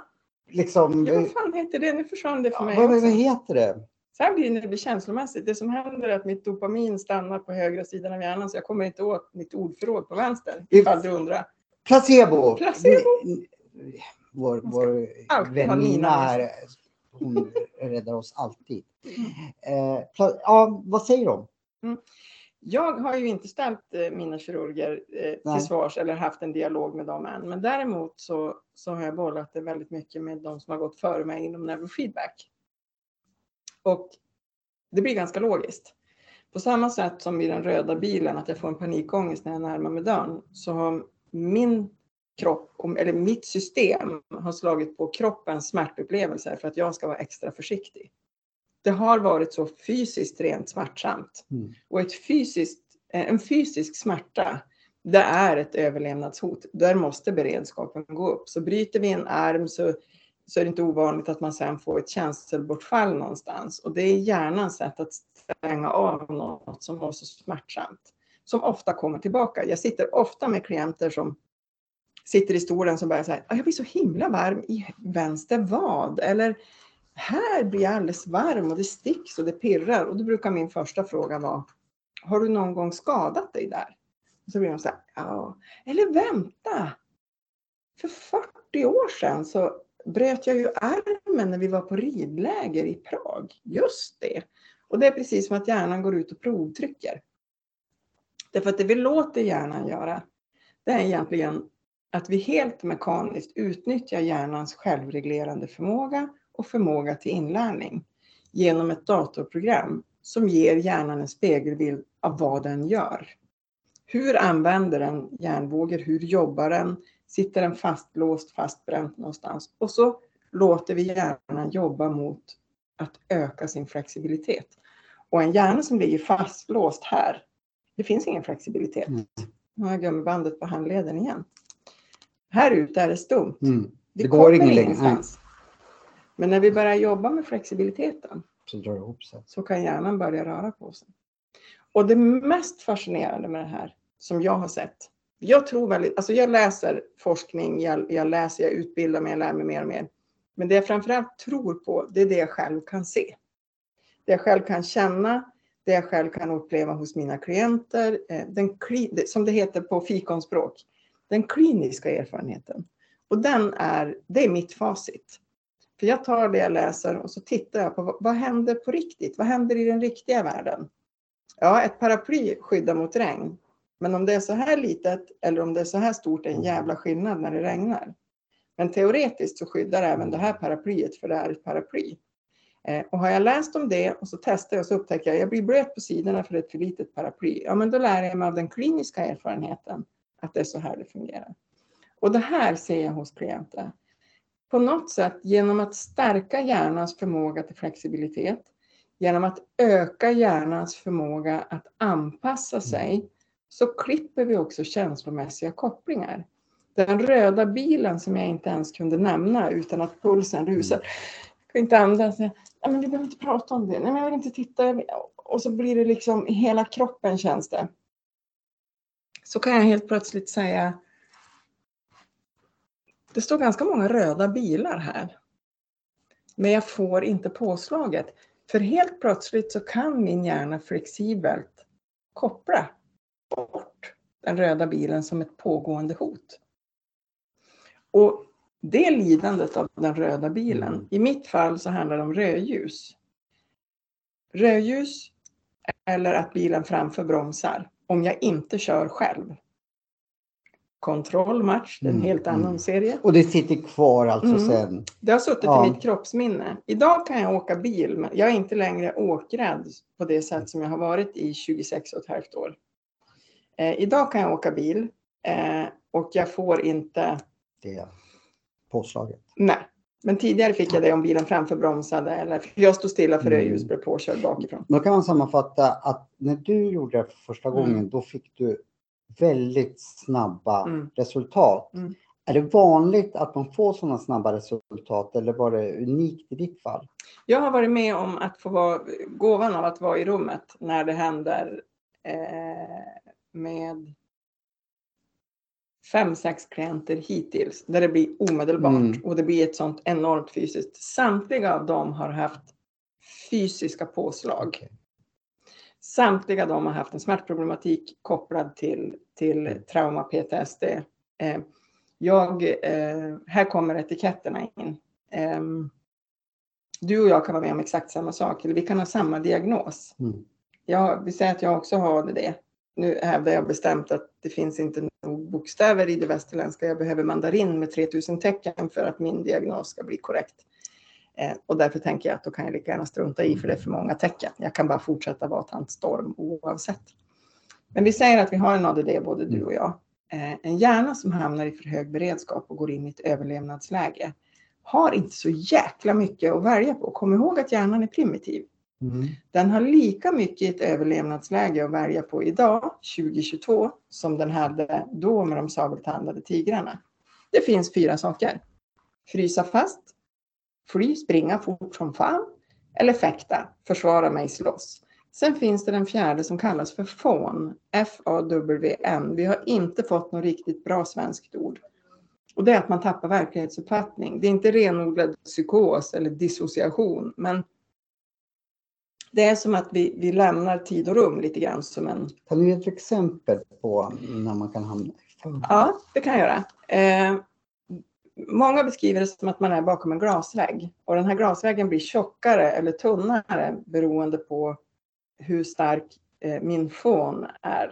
liksom, Ja, vad fan heter det? Nu försvann det för ja, mig vad, vad heter det? Så här blir det när det blir känslomässigt. Det som händer är att mitt dopamin stannar på högra sidan av hjärnan så jag kommer inte åt mitt ordförråd på vänster. Ifall du undrar. Placebo! Placebo. Vår, väninna Nina här, hon räddar oss alltid. Eh, pla- ja, vad säger de? Jag har ju inte ställt eh, mina kirurger eh, till svars eller haft en dialog med dem än. Men däremot så, så har jag bollat det väldigt mycket med de som har gått före mig inom neurofeedback. Och det blir ganska logiskt. På samma sätt som i den röda bilen, att jag får en panikångest när jag närmar mig dörren, så har min kropp, eller mitt system, har slagit på kroppens smärtupplevelser för att jag ska vara extra försiktig. Det har varit så fysiskt rent smärtsamt. Mm. Och ett fysiskt, eh, en fysisk smärta, det är ett överlevnadshot. Där måste beredskapen gå upp. Så bryter vi en arm så, så är det inte ovanligt att man sen får ett känselbortfall någonstans. Och det är hjärnans sätt att stänga av något som var så smärtsamt. Som ofta kommer tillbaka. Jag sitter ofta med klienter som sitter i stolen som börjar säga, ah, jag blir så himla varm i vänster vad. Eller här blir jag alldeles varm och det sticks och det pirrar. Och då brukar min första fråga vara, har du någon gång skadat dig där? Och så blir de så här, ja. Eller vänta! För 40 år sedan så bröt jag ju armen när vi var på ridläger i Prag. Just det! Och det är precis som att hjärnan går ut och provtrycker. Därför att det vi låter hjärnan göra, det är egentligen att vi helt mekaniskt utnyttjar hjärnans självreglerande förmåga och förmåga till inlärning genom ett datorprogram som ger hjärnan en spegelbild av vad den gör. Hur använder den hjärnvågor? Hur jobbar den? Sitter den fastlåst, fastbränt någonstans? Och så låter vi hjärnan jobba mot att öka sin flexibilitet. Och en hjärna som ligger fastlåst här, det finns ingen flexibilitet. Mm. Nu har jag gummibandet på handleden igen. Här ute är det stumt. Mm. Vi Det går ingen ingenstans. Men när vi börjar jobba med flexibiliteten Så drar det ihop sig. så kan hjärnan börja röra på sig. Och det mest fascinerande med det här som jag har sett. Jag tror väldigt, alltså jag läser forskning, jag, jag läser, jag utbildar mig, jag lär mig mer och mer. Men det jag framförallt tror på, det är det jag själv kan se. Det jag själv kan känna, det jag själv kan uppleva hos mina klienter. Eh, den, som det heter på fikonspråk, den kliniska erfarenheten. Och den är, det är mitt facit. För jag tar det jag läser och så tittar jag på vad, vad händer på riktigt? Vad händer i den riktiga världen? Ja, ett paraply skyddar mot regn. Men om det är så här litet eller om det är så här stort är en jävla skillnad när det regnar. Men teoretiskt så skyddar även det här paraplyet för det är ett paraply. Eh, och har jag läst om det och så testar jag och så upptäcker jag att jag blir blöt på sidorna för ett för litet paraply. Ja, men då lär jag mig av den kliniska erfarenheten att det är så här det fungerar. Och det här ser jag hos klienter. På något sätt genom att stärka hjärnans förmåga till flexibilitet, genom att öka hjärnans förmåga att anpassa sig, så klipper vi också känslomässiga kopplingar. Den röda bilen som jag inte ens kunde nämna utan att pulsen rusar. Jag kan inte andas. Nej, men vi behöver inte prata om det. Nej, men jag vill inte titta. Och så blir det liksom i hela kroppen känns det. Så kan jag helt plötsligt säga. Det står ganska många röda bilar här. Men jag får inte påslaget. För helt plötsligt så kan min hjärna flexibelt koppla bort den röda bilen som ett pågående hot. Och det lidandet av den röda bilen, Mm. i mitt fall så handlar det om rödljus. Rödljus eller att bilen framför bromsar om jag inte kör själv. Kontrollmatch, det är en Mm, helt annan mm. serie. Och det sitter kvar alltså Mm. sen. Det har suttit Ja. i mitt kroppsminne. Idag kan jag åka bil, men jag är inte längre åkrädd på det sätt som jag har varit i 26 och ett halvt år. Eh, idag kan jag åka bil eh, och jag får inte, Det påslaget. nej. Men tidigare fick jag det om bilen framför bromsade eller jag stod stilla för Mm. rödljus blev påkörd bakifrån. Då kan man sammanfatta att när du gjorde det för första Mm. gången, då fick du väldigt snabba Mm. resultat. Mm. Är det vanligt att man får sådana snabba resultat eller var det unikt i ditt fall? Jag har varit med om att få vara, gåvan av att vara i rummet när det händer eh, med fem, sex klienter hittills där det blir omedelbart Mm. och det blir ett sånt enormt fysiskt. Samtliga av dem har haft fysiska påslag. Okej. Samtliga de har haft en smärtproblematik kopplad till, till Mm. trauma PTSD. Eh, jag, eh, här kommer etiketterna in. Ehm, du och jag kan vara med om exakt samma sak, eller vi kan ha samma diagnos. Mm. Jag, vi säger att jag också har det. Nu hävdar jag bestämt att det finns inte nog bokstäver i det västerländska. Jag behöver mandarin med 3000 tecken för att min diagnos ska bli korrekt. Eh, och därför tänker jag att då kan jag lika gärna strunta i för det är för många tecken. Jag kan bara fortsätta vara tant Storm oavsett. Men vi säger att vi har en ADD, både du och jag. Eh, en hjärna som hamnar i för hög beredskap och går in i ett överlevnadsläge har inte så jäkla mycket att välja på. Kom ihåg att hjärnan är primitiv. Mm. Den har lika mycket ett överlevnadsläge att välja på idag, 2022, som den hade då med de sabeltandade tigrarna. Det finns fyra saker. Frysa fast, fly, springa fort som fan, eller fäkta, försvara mig, slåss. Sen finns det den fjärde som kallas för FAWN, F-A-W-N. Vi har inte fått något riktigt bra svenskt ord. Och det är att man tappar verklighetsuppfattning. Det är inte renodlad psykos eller dissociation, men det är som att vi, vi lämnar tid och rum lite grann som en... Kan du ge ett exempel på när man kan hamna i Ja, det kan jag göra. Eh, många beskriver det som att man är bakom en glasvägg. Och den här glasväggen blir tjockare eller tunnare beroende på hur stark eh, min fon är.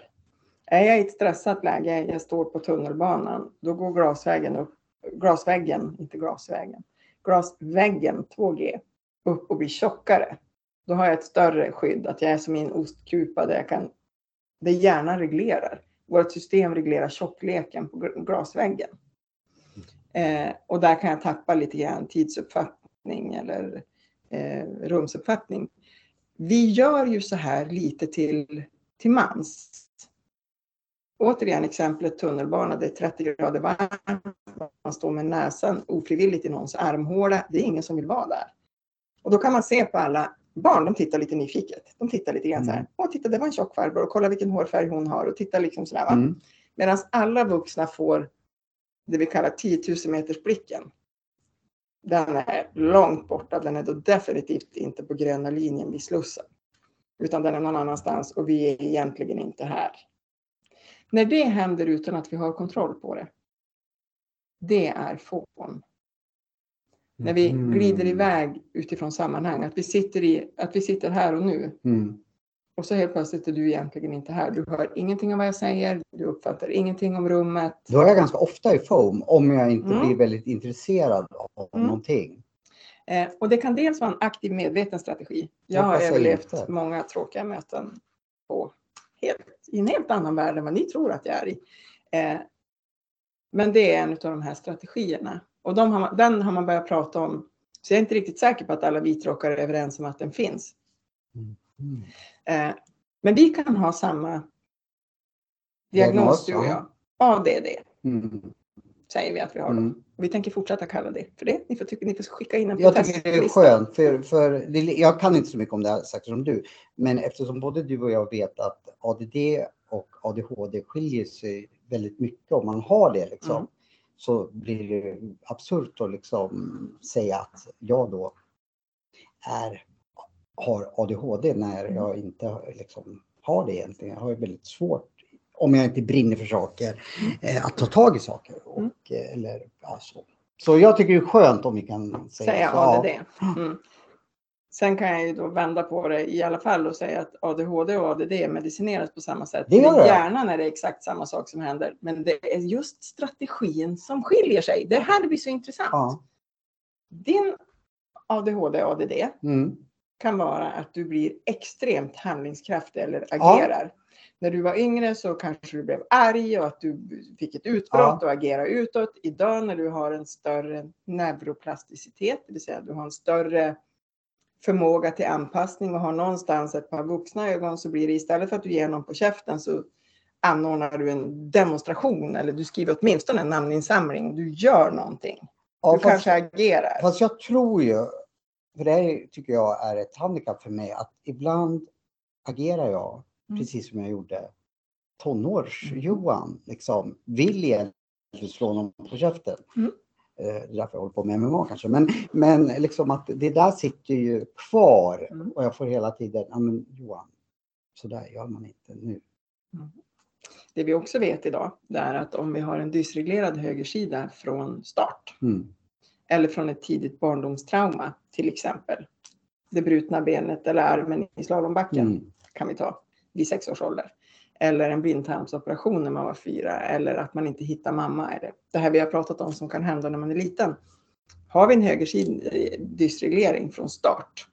Är jag i ett stressat läge, jag står på tunnelbanan, då går glasväggen upp, glasväggen, inte glasväggen, glasväggen 2G upp och blir tjockare. Då har jag ett större skydd, att jag är som i en ostkupa där jag kan, det hjärnan reglerar. Vårt system reglerar tjockleken på glasväggen. Eh, och där kan jag tappa lite grann tidsuppfattning eller eh, rumsuppfattning. Vi gör ju så här lite till, till mans. Återigen exemplet tunnelbana, det är 30 grader varmt, man står med näsan ofrivilligt i någons armhåla. Det är ingen som vill vara där. Och då kan man se på alla barn, de tittar lite nyfiket. De tittar lite grann så här. Mm. Åh, titta det var en tjock farbror och kolla vilken hårfärg hon har och titta liksom sådär. Mm. Medan alla vuxna får det vi kallar 10 000 meters blicken. Den är långt borta, den är då definitivt inte på gröna linjen vid Slussen. Utan den är någon annanstans och vi är egentligen inte här. När det händer utan att vi har kontroll på det. Det är fån. När vi Mm. glider iväg utifrån sammanhang, att vi sitter, i, att vi sitter här och nu. Mm. Och så helt plötsligt är du egentligen inte här. Du hör ingenting om vad jag säger, du uppfattar ingenting om rummet. Då är jag ganska ofta i foam om jag inte Mm. blir väldigt intresserad av Mm. någonting. Eh, och det kan dels vara en aktiv medveten strategi. Jag har jag överlevt inte. många tråkiga möten på helt, i en helt annan värld än vad ni tror att jag är i. Eh, men det är en av de här strategierna. Och de har man, den har man börjat prata om. Så jag är inte riktigt säker på att alla vitråkare är överens om att den finns. Mm. Eh, men vi kan ha samma diagnos, du och jag. ADD Mm. säger vi att vi har. Mm. Vi tänker fortsätta kalla det för det. Ni får, tycka, ni får skicka in en Jag tycker det är skönt, för, för det, jag kan inte så mycket om det här sagt som du, men eftersom både du och jag vet att ADD och ADHD skiljer sig väldigt mycket om man har det liksom, Mm. Så blir det absurt att liksom säga att jag då är, har ADHD när Mm. jag inte liksom har det egentligen. Jag har ju väldigt svårt, om jag inte brinner för saker, eh, att ta tag i saker. Och, Mm. eh, eller, ja, så. så jag tycker det är skönt om vi kan säga, säga så. Ja. Mm. Sen kan jag ju då vända på det i alla fall och säga att ADHD och ADD medicineras på samma sätt. Det gör det. Hjärnan är det exakt samma sak som händer. Men det är just strategin som skiljer sig. Det här blir så intressant. Ja. Din ADHD och ADD Mm. kan vara att du blir extremt handlingskraftig eller Ja. agerar. När du var yngre så kanske du blev arg och att du fick ett utbrott Ja. och agerade utåt. Idag när du har en större neuroplasticitet, det vill säga du har en större förmåga till anpassning och har någonstans ett par vuxna ögon så blir det istället för att du ger någon på käften så anordnar du en demonstration eller du skriver åtminstone en namninsamling. Du gör någonting. Ja, Du fast, kanske agerar. fast jag tror ju, för det här tycker jag är ett handikapp för mig, att ibland agerar jag Mm. precis som jag gjorde tonårs-Johan. Liksom, vill egentligen slå någon på käften. Mm. Eh, Det är därför jag håller på med MMA kanske. Men, men liksom att det där sitter ju kvar Mm. och jag får hela tiden, ja men Johan, så där gör man inte nu. Det vi också vet idag det är att om vi har en dysreglerad högersida från start Mm. eller från ett tidigt barndomstrauma till exempel. Det brutna benet eller armen i slalombacken Mm. kan vi ta vid sex års ålder. Eller en blindtarmsoperation när man var fyra eller att man inte hittar mamma. Eller det här vi har pratat om som kan hända när man är liten. Har vi en högersidig dysreglering från start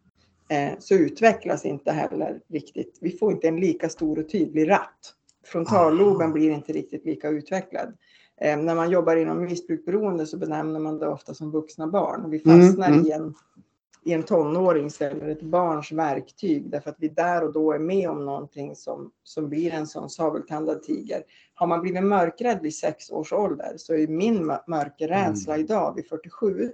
eh, så utvecklas inte heller riktigt. Vi får inte en lika stor och tydlig ratt. Frontalloben Aha. blir inte riktigt lika utvecklad. Eh, när man jobbar inom missbruksberoende så benämner man det ofta som vuxna barn. Vi Mm, fastnar mm. i, en, i en tonårings eller ett barns verktyg därför att vi där och då är med om någonting som, som blir en sån sabeltandad tiger. Har man blivit mörkrädd vid sex års ålder så är min mör- mörkerrädsla idag vid 47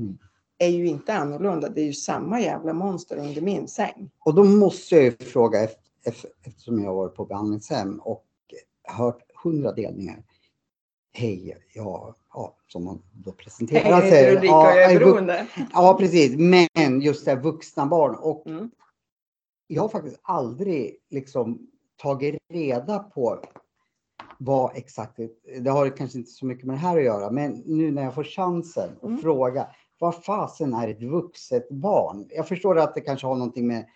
Mm. är ju inte annorlunda. Det är ju samma jävla monster under min säng. Och då måste jag ju fråga, eft- eft- eftersom jag har varit på behandlingshem och hört hundra delningar. Hej, ja, ja som man då presenterar sig. heter Ulrika Ja, jag är beroende. ja, precis. Men just det här vuxna barn. Och Mm. jag har faktiskt aldrig liksom tagit reda på vad exakt, det- har kanske inte så mycket med det här att göra, men nu när jag får chansen att Mm. fråga, vad fasen är ett vuxet barn? Jag förstår att det kanske har någonting med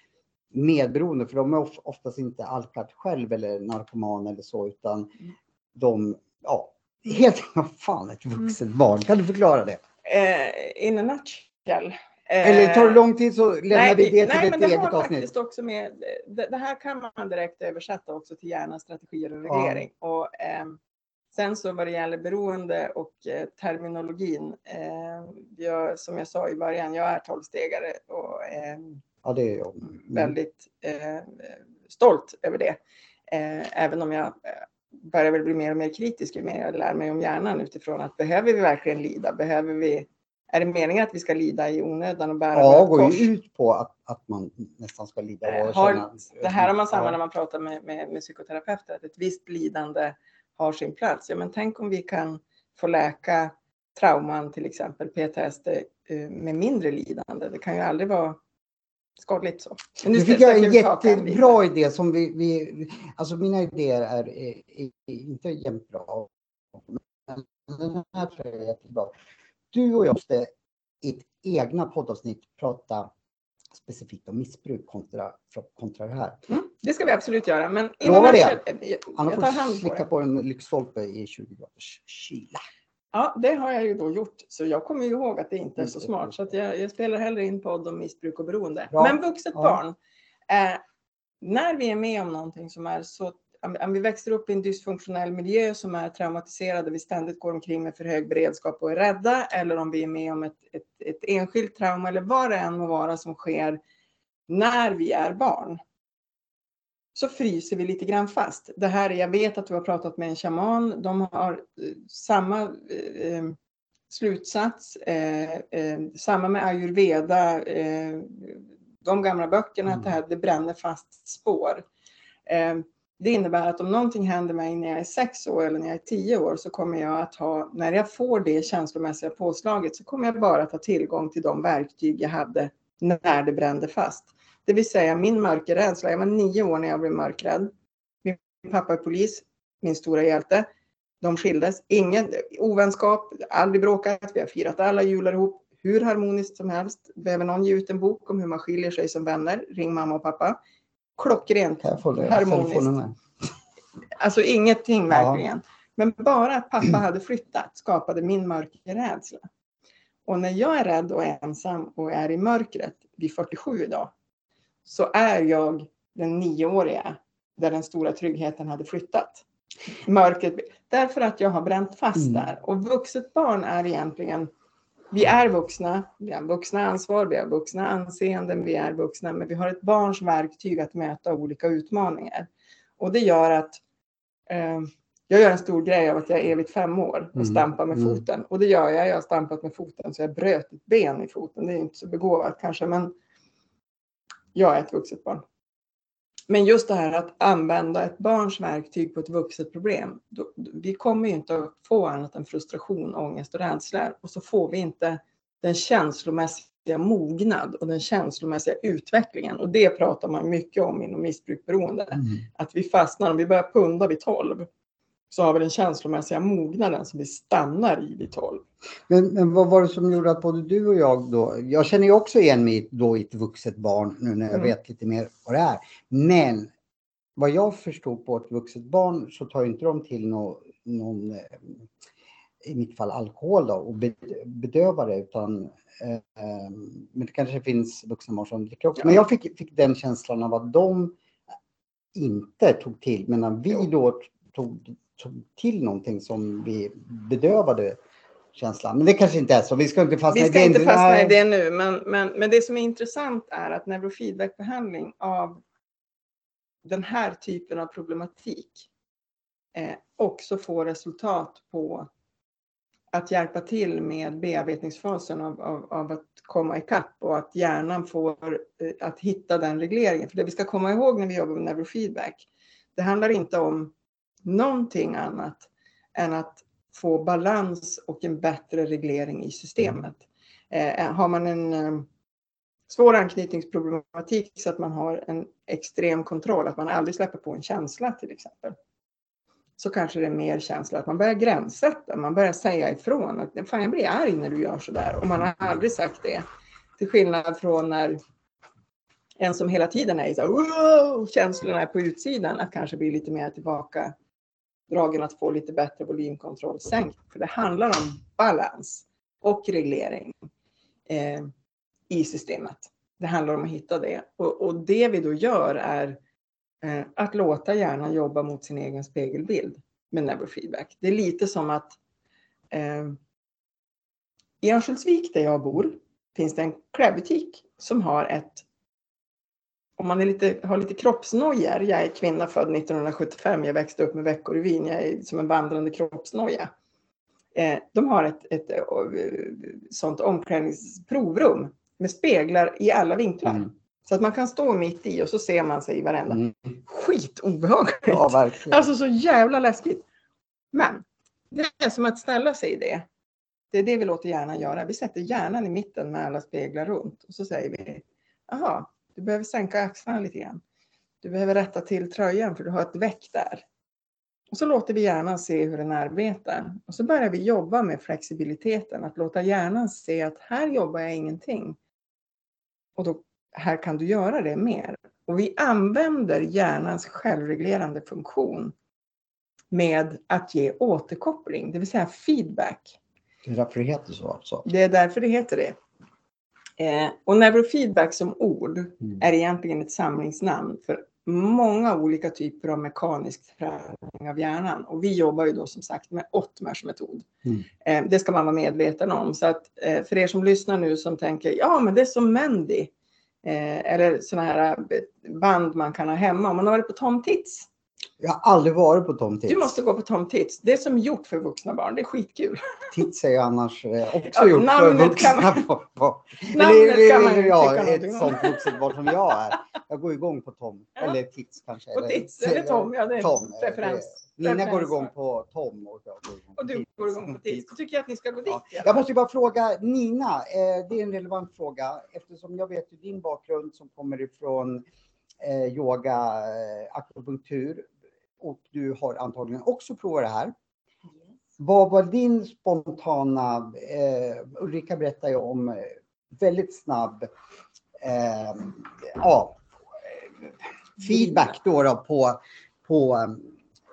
medberoende, för de är of- oftast inte alkat själv eller narkoman eller så, utan Mm. de, ja, helt fan ett vuxet barn. Kan du förklara det? Eh, in a nutshell. Eh, Eller tar det lång tid så lämnar nej, vi det till nej, ett men det eget avsnitt. faktiskt också med, det, det här kan man direkt översätta också till hjärnans strategier och reglering. Och, ehm, sen så vad det gäller beroende och eh, terminologin, eh, jag, som jag sa i början, jag är tolvstegare och ehm, Ja, det är jag. Mm. väldigt eh, stolt över det. Eh, även om jag eh, börjar väl bli mer och mer kritisk ju mer jag lär mig om hjärnan utifrån att behöver vi verkligen lida? Behöver vi, är det meningen att vi ska lida i onödan och bära Ja, går ju ut på att, att man nästan ska lida och Eh, har, känna... det här har man samma när man pratar med, med, med psykoterapeuter, att ett visst lidande har sin plats. Ja, men tänk om vi kan få läka trauman, till exempel PTSD, eh, med mindre lidande. Det kan ju aldrig vara skadligt så. Nu fick jag en jättebra idé som vi, vi... Alltså mina idéer är, är, är inte jämt bra. Men den här tror jag är jättebra. Du och jag måste i ett egna poddavsnitt prata specifikt om missbruk kontra, kontra det här. Mm, det ska vi absolut göra. Men Lovar det. jag, jag, jag tar hand på slicka det. på en lyktstolpe i 20 graders kyla. Ja, det har jag ju då gjort. Så jag kommer ju ihåg att det inte är så smart. Så att jag, jag spelar hellre in podd om missbruk och beroende. Bra. Men vuxet Ja. barn. Eh, när vi är med om någonting som är så om vi växer upp i en dysfunktionell miljö som är traumatiserad och vi ständigt går omkring med för hög beredskap och är rädda eller om vi är med om ett, ett, ett enskilt trauma eller vad det än må vara som sker när vi är barn så fryser vi lite grann fast. Det här, är- jag vet att du har pratat med en shaman. De har eh, samma eh, eh, slutsats, eh, eh, samma med ayurveda, eh, de gamla böckerna, att det här det bränner fast spår. Det innebär att om någonting händer mig när jag är sex år eller när jag är tio år så kommer jag att ha, när jag får det känslomässiga påslaget så kommer jag bara att ha tillgång till de verktyg jag hade när det brände fast. Det vill säga min mörkerrädsla. Jag var nio år när jag blev mörkrädd. Min pappa är polis, min stora hjälte. De skildes. Ingen ovänskap, aldrig bråkat. Vi har firat alla jular ihop hur harmoniskt som helst. Behöver någon ge ut en bok om hur man skiljer sig som vänner? Ring mamma och pappa. Klockrent harmoniskt. Alltså ingenting Ja. verkligen. Men bara att pappa hade flyttat skapade min mörkerrädsla. Och när jag är rädd och ensam och är i mörkret vid 47 idag så är jag den nioåriga där den stora tryggheten hade flyttat. Mörkret, därför att jag har bränt fast Mm. där. Och vuxet barn är egentligen, vi är vuxna, vi har vuxna ansvar, vi har vuxna anseenden, vi är vuxna, men vi har ett barns verktyg att möta olika utmaningar. Och det gör att eh, jag gör en stor grej av att jag är evigt fem år och Mm, stampar med mm. foten. Och det gör jag. Jag har stampat med foten så jag bröt ett ben i foten. Det är inte så begåvat kanske, men jag är ett vuxet barn. Men just det här att använda ett barns verktyg på ett vuxet problem. Då, vi kommer ju inte att få annat än frustration, ångest och rädsla. Och så får vi inte den känslomässiga mognad och den känslomässiga utvecklingen. Och det pratar man mycket om inom missbrukberoende Mm. att vi fastnar, om vi börjar punda vid 12 så har vi den känslomässiga mognaden som vi stannar i vid 12. Men, men vad var det som gjorde att både du och jag då, jag känner ju också igen mig då i ett vuxet barn nu när jag Mm. vet lite mer vad det är. Men vad jag förstod på ett vuxet barn så tar inte de till nå, någon, eh, i mitt fall alkohol då och be, bedövar det utan eh, eh, men det kanske finns vuxna barn som dricker också. Ja. Men jag fick, fick den känslan av att de inte tog till medan vi då tog, tog till någonting som vi bedövade känslan. Men det kanske inte är så. Vi ska inte fastna Vi i ska det. inte fastna i det nu, men, men, men det som är intressant är att neurofeedbackbehandling av den här typen av problematik eh, också får resultat på att hjälpa till med bearbetningsfasen av, av, av att komma ikapp och att hjärnan får eh, att hitta den regleringen. För det vi ska komma ihåg när vi jobbar med neurofeedback, det handlar inte om någonting annat än att få balans och en bättre reglering i systemet. Eh, eh, har man en eh, svår anknytningsproblematik så att man har en extrem kontroll, att man aldrig släpper på en känsla till exempel, så kanske det är mer känsla att man börjar gränssätta, man börjar säga ifrån att fan jag blir arg när du gör sådär och man har aldrig sagt det. Till skillnad från när en som hela tiden är i så här, wow, känslorna är på utsidan, att kanske bli lite mer tillbaka dragen att få lite bättre volymkontroll sänkt. För det handlar om balans och reglering eh, i systemet. Det handlar om att hitta det. Och, och det vi då gör är eh, att låta hjärnan jobba mot sin egen spegelbild med neurofeedback. Det är lite som att eh, i Örnsköldsvik där jag bor finns det en klädbutik som har ett om man är lite, har lite kroppsnojor, jag är kvinna född 1975, jag växte upp med veckor i Wien, jag är som en vandrande kroppsnoja. Eh, de har ett, ett, ett sånt omklädningsprovrum med speglar i alla vinklar. Mm. Så att man kan stå mitt i och så ser man sig i varenda. Mm. Skitobehagligt! Ja, verkligen. Alltså så jävla läskigt. Men det är som att ställa sig i det. Det är det vi låter hjärnan göra. Vi sätter hjärnan i mitten med alla speglar runt och så säger vi, jaha, du behöver sänka axlarna lite grann. Du behöver rätta till tröjan för du har ett väck där. Och så låter vi hjärnan se hur den arbetar. Och så börjar vi jobba med flexibiliteten, att låta hjärnan se att här jobbar jag ingenting. Och då, här kan du göra det mer. Och vi använder hjärnans självreglerande funktion med att ge återkoppling, det vill säga feedback. Det är därför det heter så alltså? Det är därför det heter det. Eh, och neurofeedback som ord mm. är egentligen ett samlingsnamn för många olika typer av mekanisk träning av hjärnan. Och vi jobbar ju då som sagt med Ottmers metod. Mm. Eh, det ska man vara medveten om. Så att eh, för er som lyssnar nu som tänker, ja men det är som Mendy. Eh, eller sådana här band man kan ha hemma. Om man har varit på Tom Tits jag har aldrig varit på Tom Tits. Du måste gå på Tom Tits. Det är som gjort för vuxna barn. Det är skitkul. Tits är ju annars eh, också ja, gjort för vuxna. Man, på, på. Namnet eller, kan man ju ja, ett sånt vuxet barn som jag är. Jag går igång på Tom. Ja. Eller Tits kanske. På Tits eller Tom. Ja, det är Tom, referens. Nina går igång på Tom och jag går igång på Och du går igång på Tits. Då tycker jag att ni ska gå dit. Ja. Jag måste bara fråga Nina. Eh, det är en relevant fråga eftersom jag vet din bakgrund som kommer ifrån eh, yoga, eh, akupunktur och du har antagligen också provat det här. Vad var din spontana, eh, Ulrika berättade ju om eh, väldigt snabb eh, ja, feedback då, då på, på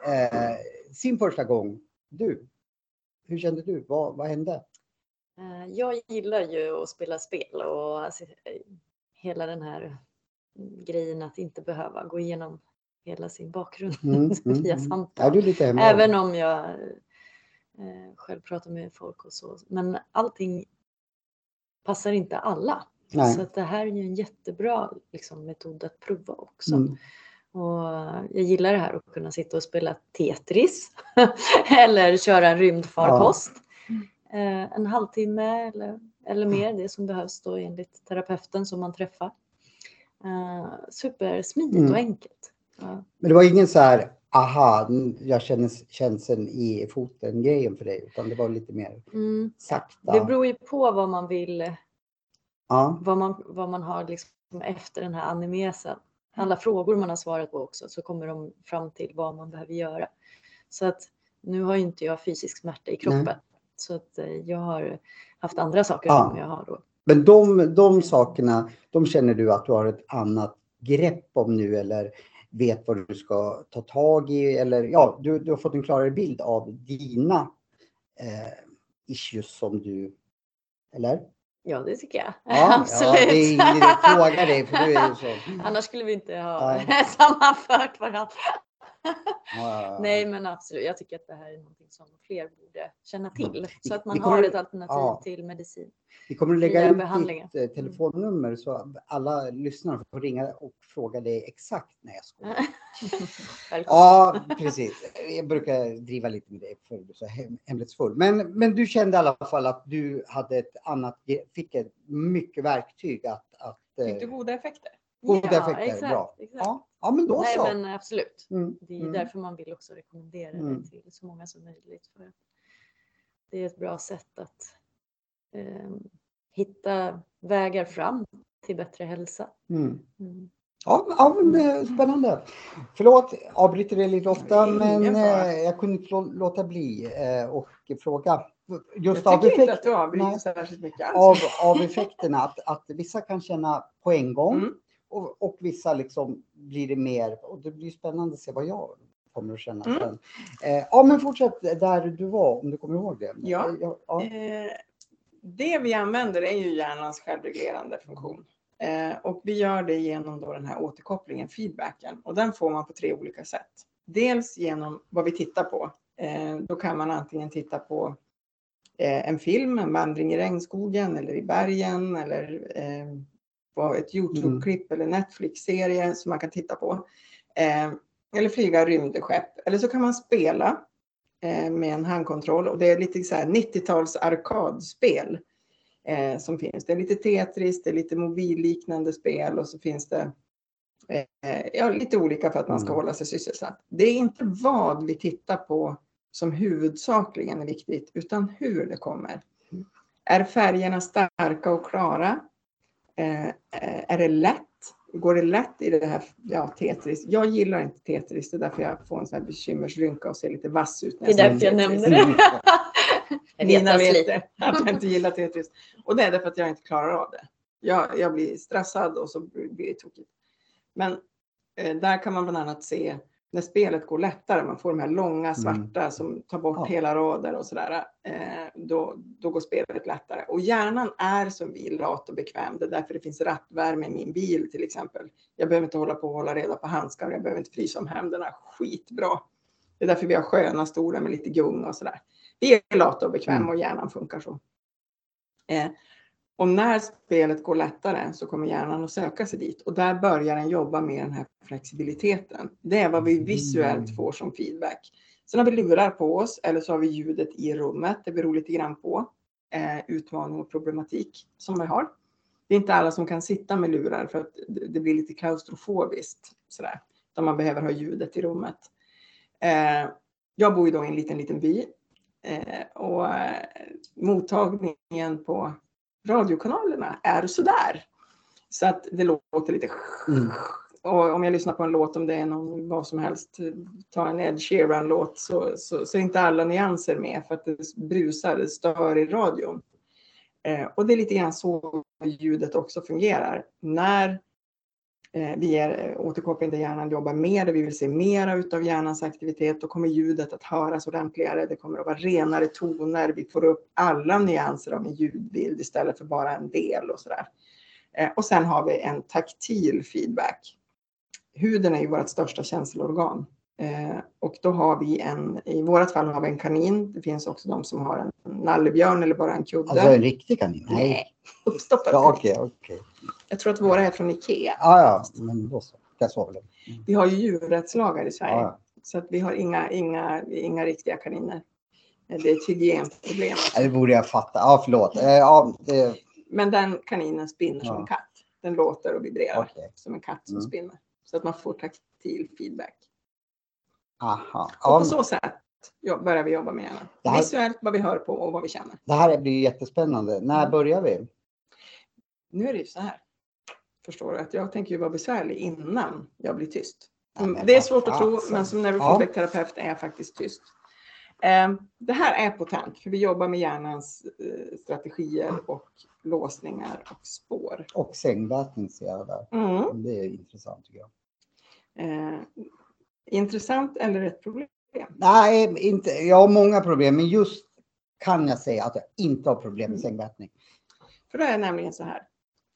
eh, sin första gång. Du, hur kände du? Vad, vad hände? Eh, jag gillar ju att spela spel och alltså, hela den här grejen att inte behöva gå igenom hela sin bakgrund mm, via mm, samtal. Mm. Även om jag eh, själv pratar med folk och så. Men allting passar inte alla. Nej. Så att det här är ju en jättebra liksom, metod att prova också. Mm. Och jag gillar det här att kunna sitta och spela Tetris eller köra en rymdfarkost. Ja. Eh, en halvtimme eller, eller mer, det som behövs då enligt terapeuten som man träffar. Eh, supersmidigt mm. och enkelt. Men det var ingen så här, aha, jag känner känslan i foten grejen för dig, utan det var lite mer mm. sakta. Det beror ju på vad man vill, ja. vad, man, vad man har liksom efter den här animesen. Alla frågor man har svarat på också, så kommer de fram till vad man behöver göra. Så att nu har ju inte jag fysisk smärta i kroppen, Nej. så att eh, jag har haft andra saker ja. som jag har då. Men de, de sakerna, de känner du att du har ett annat grepp om nu eller vet vad du ska ta tag i eller ja, du, du har fått en klarare bild av dina eh, issues som du, eller? Ja, det tycker jag. Ja, Absolut. Ja, det är ingen idé att fråga dig för du är så. Annars skulle vi inte ha sammanfört varandra. Nej, men absolut. Jag tycker att det här är någonting som fler borde känna till så att man har ett alternativ ja. till medicin. Vi kommer att lägga ut ditt eh, telefonnummer så alla lyssnare får ringa och fråga dig exakt när jag ska. ja, precis. Jag brukar driva lite med dig för du är så hemlighetsfull. Men, men du kände i alla fall att du hade ett annat, fick ett mycket verktyg att... att fick du goda effekter? Goda ja, effekter, exakt, bra. Exakt. Ja, ja, men då Nej, så. Men absolut. Mm. Det är mm. därför man vill också rekommendera mm. det till så många som möjligt. För det är ett bra sätt att eh, hitta vägar fram till bättre hälsa. Mm. Mm. Ja, ja spännande. Förlåt, avbryter det lite ofta, men eh, jag kunde inte låta bli eh, och fråga. Just jag tycker inte att du avbryter särskilt mycket Av, av effekterna, att, att vissa kan känna på en gång mm. Och, och vissa liksom blir det mer, och det blir spännande att se vad jag kommer att känna Mm. sen. Eh, ja men fortsätt där du var, om du kommer ihåg det. Ja. ja, ja. Eh, det vi använder är ju hjärnans självreglerande funktion. Eh, och vi gör det genom då den här återkopplingen, feedbacken. Och den får man på tre olika sätt. Dels genom vad vi tittar på. Eh, då kan man antingen titta på eh, en film, en vandring i regnskogen eller i bergen eller eh, på ett Youtube-klipp eller Netflix-serie som man kan titta på. Eh, eller flyga rymdskepp. Eller så kan man spela eh, med en handkontroll och det är lite så här 90-tals arkadspel eh, som finns. Det är lite Tetris, det är lite mobilliknande spel och så finns det eh, ja, lite olika för att man ska Mm. hålla sig sysselsatt. Det är inte vad vi tittar på som huvudsakligen är viktigt, utan hur det kommer. Är färgerna starka och klara? Eh, eh, är det lätt? Går det lätt i det här ja, Tetris? Jag gillar inte Tetris, det är därför jag får en sån här bekymmersrynka och ser lite vass ut. när Det är därför jag nämnde det. Jag Nina vet det, att jag inte gillar Tetris. Och det är därför att jag inte klarar av det. Jag, jag blir stressad och så blir det tokigt. Men eh, där kan man bland annat se när spelet går lättare, man får de här långa svarta som tar bort Ja. hela rader och sådär. Eh, då, då går spelet lättare. Och hjärnan är som vi lat och bekväm. Det är därför det finns rattvärme i min bil till exempel. Jag behöver inte hålla på och hålla reda på handskar. Jag behöver inte frysa om händerna. Skitbra. Det är därför vi har sköna stolar med lite gunga och sådär. Vi är lata och bekväma Mm. och hjärnan funkar så. Och när spelet går lättare så kommer hjärnan att söka sig dit och där börjar den jobba med den här flexibiliteten. Det är vad vi visuellt får som feedback. Sen har vi lurar på oss eller så har vi ljudet i rummet. Det beror lite grann på eh, utmaning och problematik som vi har. Det är inte alla som kan sitta med lurar för att det blir lite klaustrofobiskt sådär. Utan man behöver ha ljudet i rummet. Eh, jag bor ju då i en liten, liten by eh, och eh, mottagningen på radiokanalerna är sådär. Så att det låter lite Mm. och om jag lyssnar på en låt, om det är någon, vad som helst, ta en Ed Sheeran-låt, så, så, så är inte alla nyanser med för att det brusar, det stör i radion. Eh, och det är lite grann så ljudet också fungerar. När vi är återkoppling där hjärnan jobbar mer, där vi vill se mera utav hjärnans aktivitet, då kommer ljudet att höras ordentligare. Det kommer att vara renare toner. Vi får upp alla nyanser av en ljudbild istället för bara en del och sådär. Eh, och sen har vi en taktil feedback. Huden är ju vårt största känselorgan. Eh, och då har vi en, i vårat fall har vi en kanin. Det finns också de som har en nallebjörn eller bara en kudde. Alltså en riktig kanin? Nej, uppstoppad. Ja, okej, okej. Jag tror att våra är från Ikea. Ja, ja, men då så. Jag sa väl. Vi har ju djurrättslagar i Sverige. Ja, Så att vi har inga, inga, inga riktiga kaniner. Det är ett hygienproblem. ja. Det borde jag fatta. Ja, förlåt. Eh, Ja, det... Men den kaninen spinner som en katt. Den låter och vibrerar Okej. som en katt som Mm. spinner. Så att man får taktil feedback. Aha. Och på så sätt ja, börjar vi jobba med hjärnan. Här- Visuellt vad vi hör på och vad vi känner. det här blir jättespännande. När Mm. börjar vi? Nu är det ju så här. Förstår du? Att jag tänker ju vara besvärlig innan jag blir tyst. Det är svårt att tro, men som neurofeedback-terapeut är jag faktiskt tyst. Eh, Det här är potent, för vi jobbar med hjärnans eh, strategier och låsningar och spår. Och sängvätning ser jag där. Mm. Det är intressant tycker jag. Eh, Intressant eller ett problem? Nej, inte. jag har många problem, men just kan jag säga att jag inte har problem med sängvätning. För det är nämligen så här.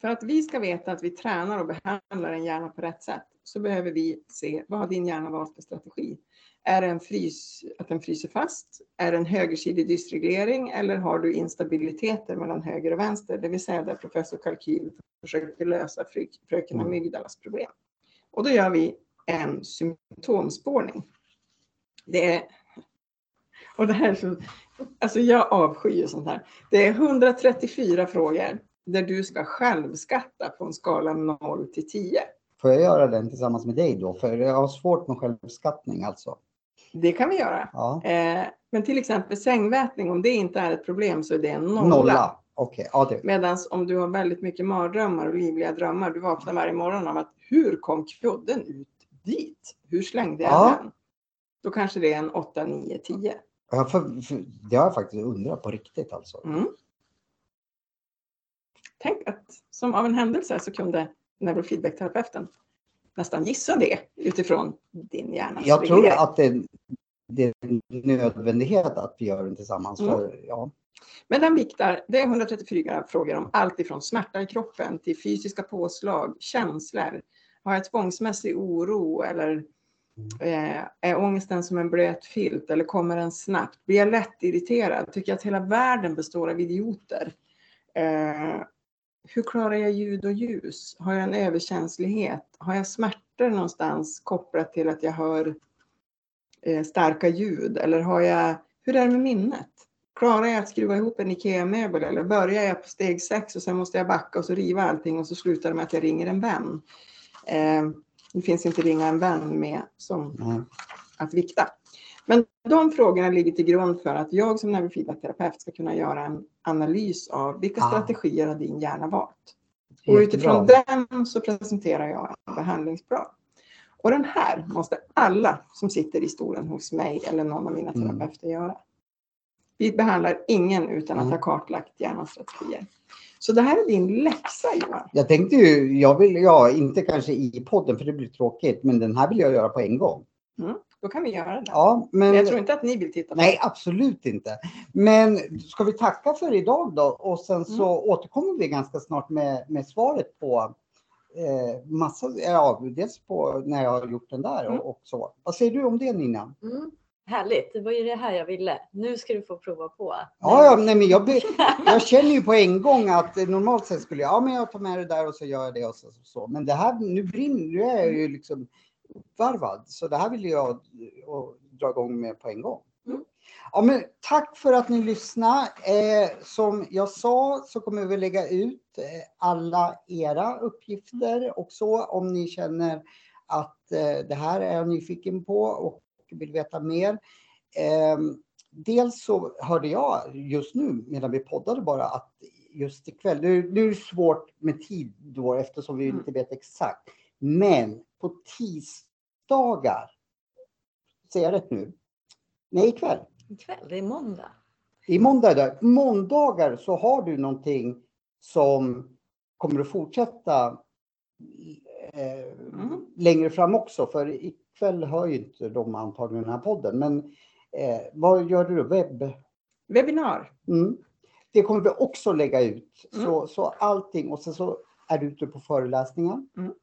För att vi ska veta att vi tränar och behandlar en hjärna på rätt sätt så behöver vi se vad har din hjärna valt för strategi. Är det en frys, att den fryser fast? Är det en högersidig dysreglering eller har du instabiliteter mellan höger och vänster? Det vill säga där professor Kalkyl försöker lösa frö, fröken Mm. Amygdalas problem. Och då gör vi en symptomspårning. Det är och det här är så, alltså jag avskyr sånt här. Det är 134 frågor där du ska självskatta på en skala 0 till 10. Får jag göra den tillsammans med dig då? För jag har svårt med självskattning alltså. Det kan vi göra. Ja. Eh, men till exempel sängvätning, om det inte är ett problem så är det en nolla. Nolla. Okej, ja det. Medan om du har väldigt mycket mardrömmar och livliga drömmar, du vaknar varje morgon av att hur kom kudden ut dit? Hur slängde jag Ja. den? Då kanske det är en 8, 9, 10. Jag för, för, det har jag faktiskt undrat på riktigt alltså. Mm. Tänk att som av en händelse så kunde neurofeedbackterapeuten nästan gissa det utifrån din hjärnas Jag tror att det, det är en nödvändighet att vi gör den tillsammans. Mm. För, ja. Men den viktar, det är 134 frågor om allt ifrån smärta i kroppen till fysiska påslag, känslor. Har jag tvångsmässig oro eller eh, är ångesten som en blöt filt eller kommer den snabbt? Blir jag lätt irriterad? Tycker jag att hela världen består av idioter? Eh, hur klarar jag ljud och ljus? Har jag en överkänslighet? Har jag smärtor någonstans kopplat till att jag hör eh, starka ljud? Eller har jag, hur är det med minnet? Klarar jag att skruva ihop en IKEA-möbel eller börjar jag på steg sex och sen måste jag backa och så riva allting och så slutar det med att jag ringer en vän? Eh, det finns inte ringa en vän med som Nej. att vikta. Men de frågorna ligger till grund för att jag som neurofeedbackterapeut ska kunna göra en analys av vilka Ah. strategier har din hjärna valt. Och utifrån den så presenterar jag en behandlingsplan. Och den här måste alla som sitter i stolen hos mig eller någon av mina Mm. terapeuter göra. Vi behandlar ingen utan att Mm. ha kartlagt hjärnans strategier. Så det här är din läxa Johan. Jag tänkte ju, jag vill, ja, inte kanske i podden för det blir tråkigt, men den här vill jag göra på en gång. Då kan vi göra det. Ja, men, Men jag tror inte att ni vill titta på nej, absolut inte. Men ska vi tacka för idag då? Och sen så återkommer vi ganska snart med, med svaret på eh, massa, ja, dels på när jag har gjort den där Mm. och, och så. Vad säger du om det Nina? Mm. Härligt, det var ju det här jag ville. Nu ska du få prova på. Ja, ja nej, men jag, be- jag känner ju på en gång att normalt sett skulle jag, ja men jag tar med det där och så gör jag det och så. så. Men det här, nu brinner, nu är jag ju liksom uppvarvad. Så det här vill jag eh, dra igång med på en gång. Mm. Ja, men tack för att ni lyssnade. Eh, som jag sa så kommer vi lägga ut eh, alla era uppgifter och så om ni känner att eh, det här är jag nyfiken på och vill veta mer. Ehm, dels så hörde jag just nu medan vi poddade bara att just ikväll, nu, nu är det svårt med tid då eftersom vi Mm. inte vet exakt. Men på tisdagar, säger jag rätt nu? Nej, ikväll. Ikväll, det är måndag. I måndag där. Måndagar så har du någonting som kommer att fortsätta eh, Mm. längre fram också. För ikväll hör ju inte de antagligen den här podden. Men eh, vad gör du då? Webb? Webbinar. Mm. Det kommer vi också lägga ut. Mm. Så, så allting. Och sen så är du ute på föreläsningar. Mm.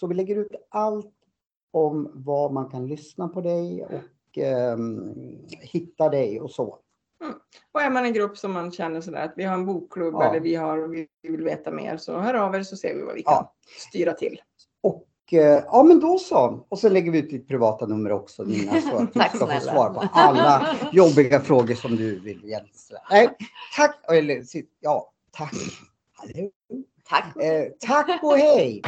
Så vi lägger ut allt om var man kan lyssna på dig och ehm, hitta dig och så. Och är man en grupp som man känner sådär att vi har en bokklubb Ja. eller vi, har, vi vill veta mer så hör av er så ser vi vad vi kan Ja. styra till. Och eh, ja, men då så. Och så lägger vi ut ditt privata nummer också Nina så att du ska få snälla. svar på alla jobbiga frågor som du vill ställa. Nej, tack. Eller, ja, tack. Hallå. Tack. Eh, tack och hej.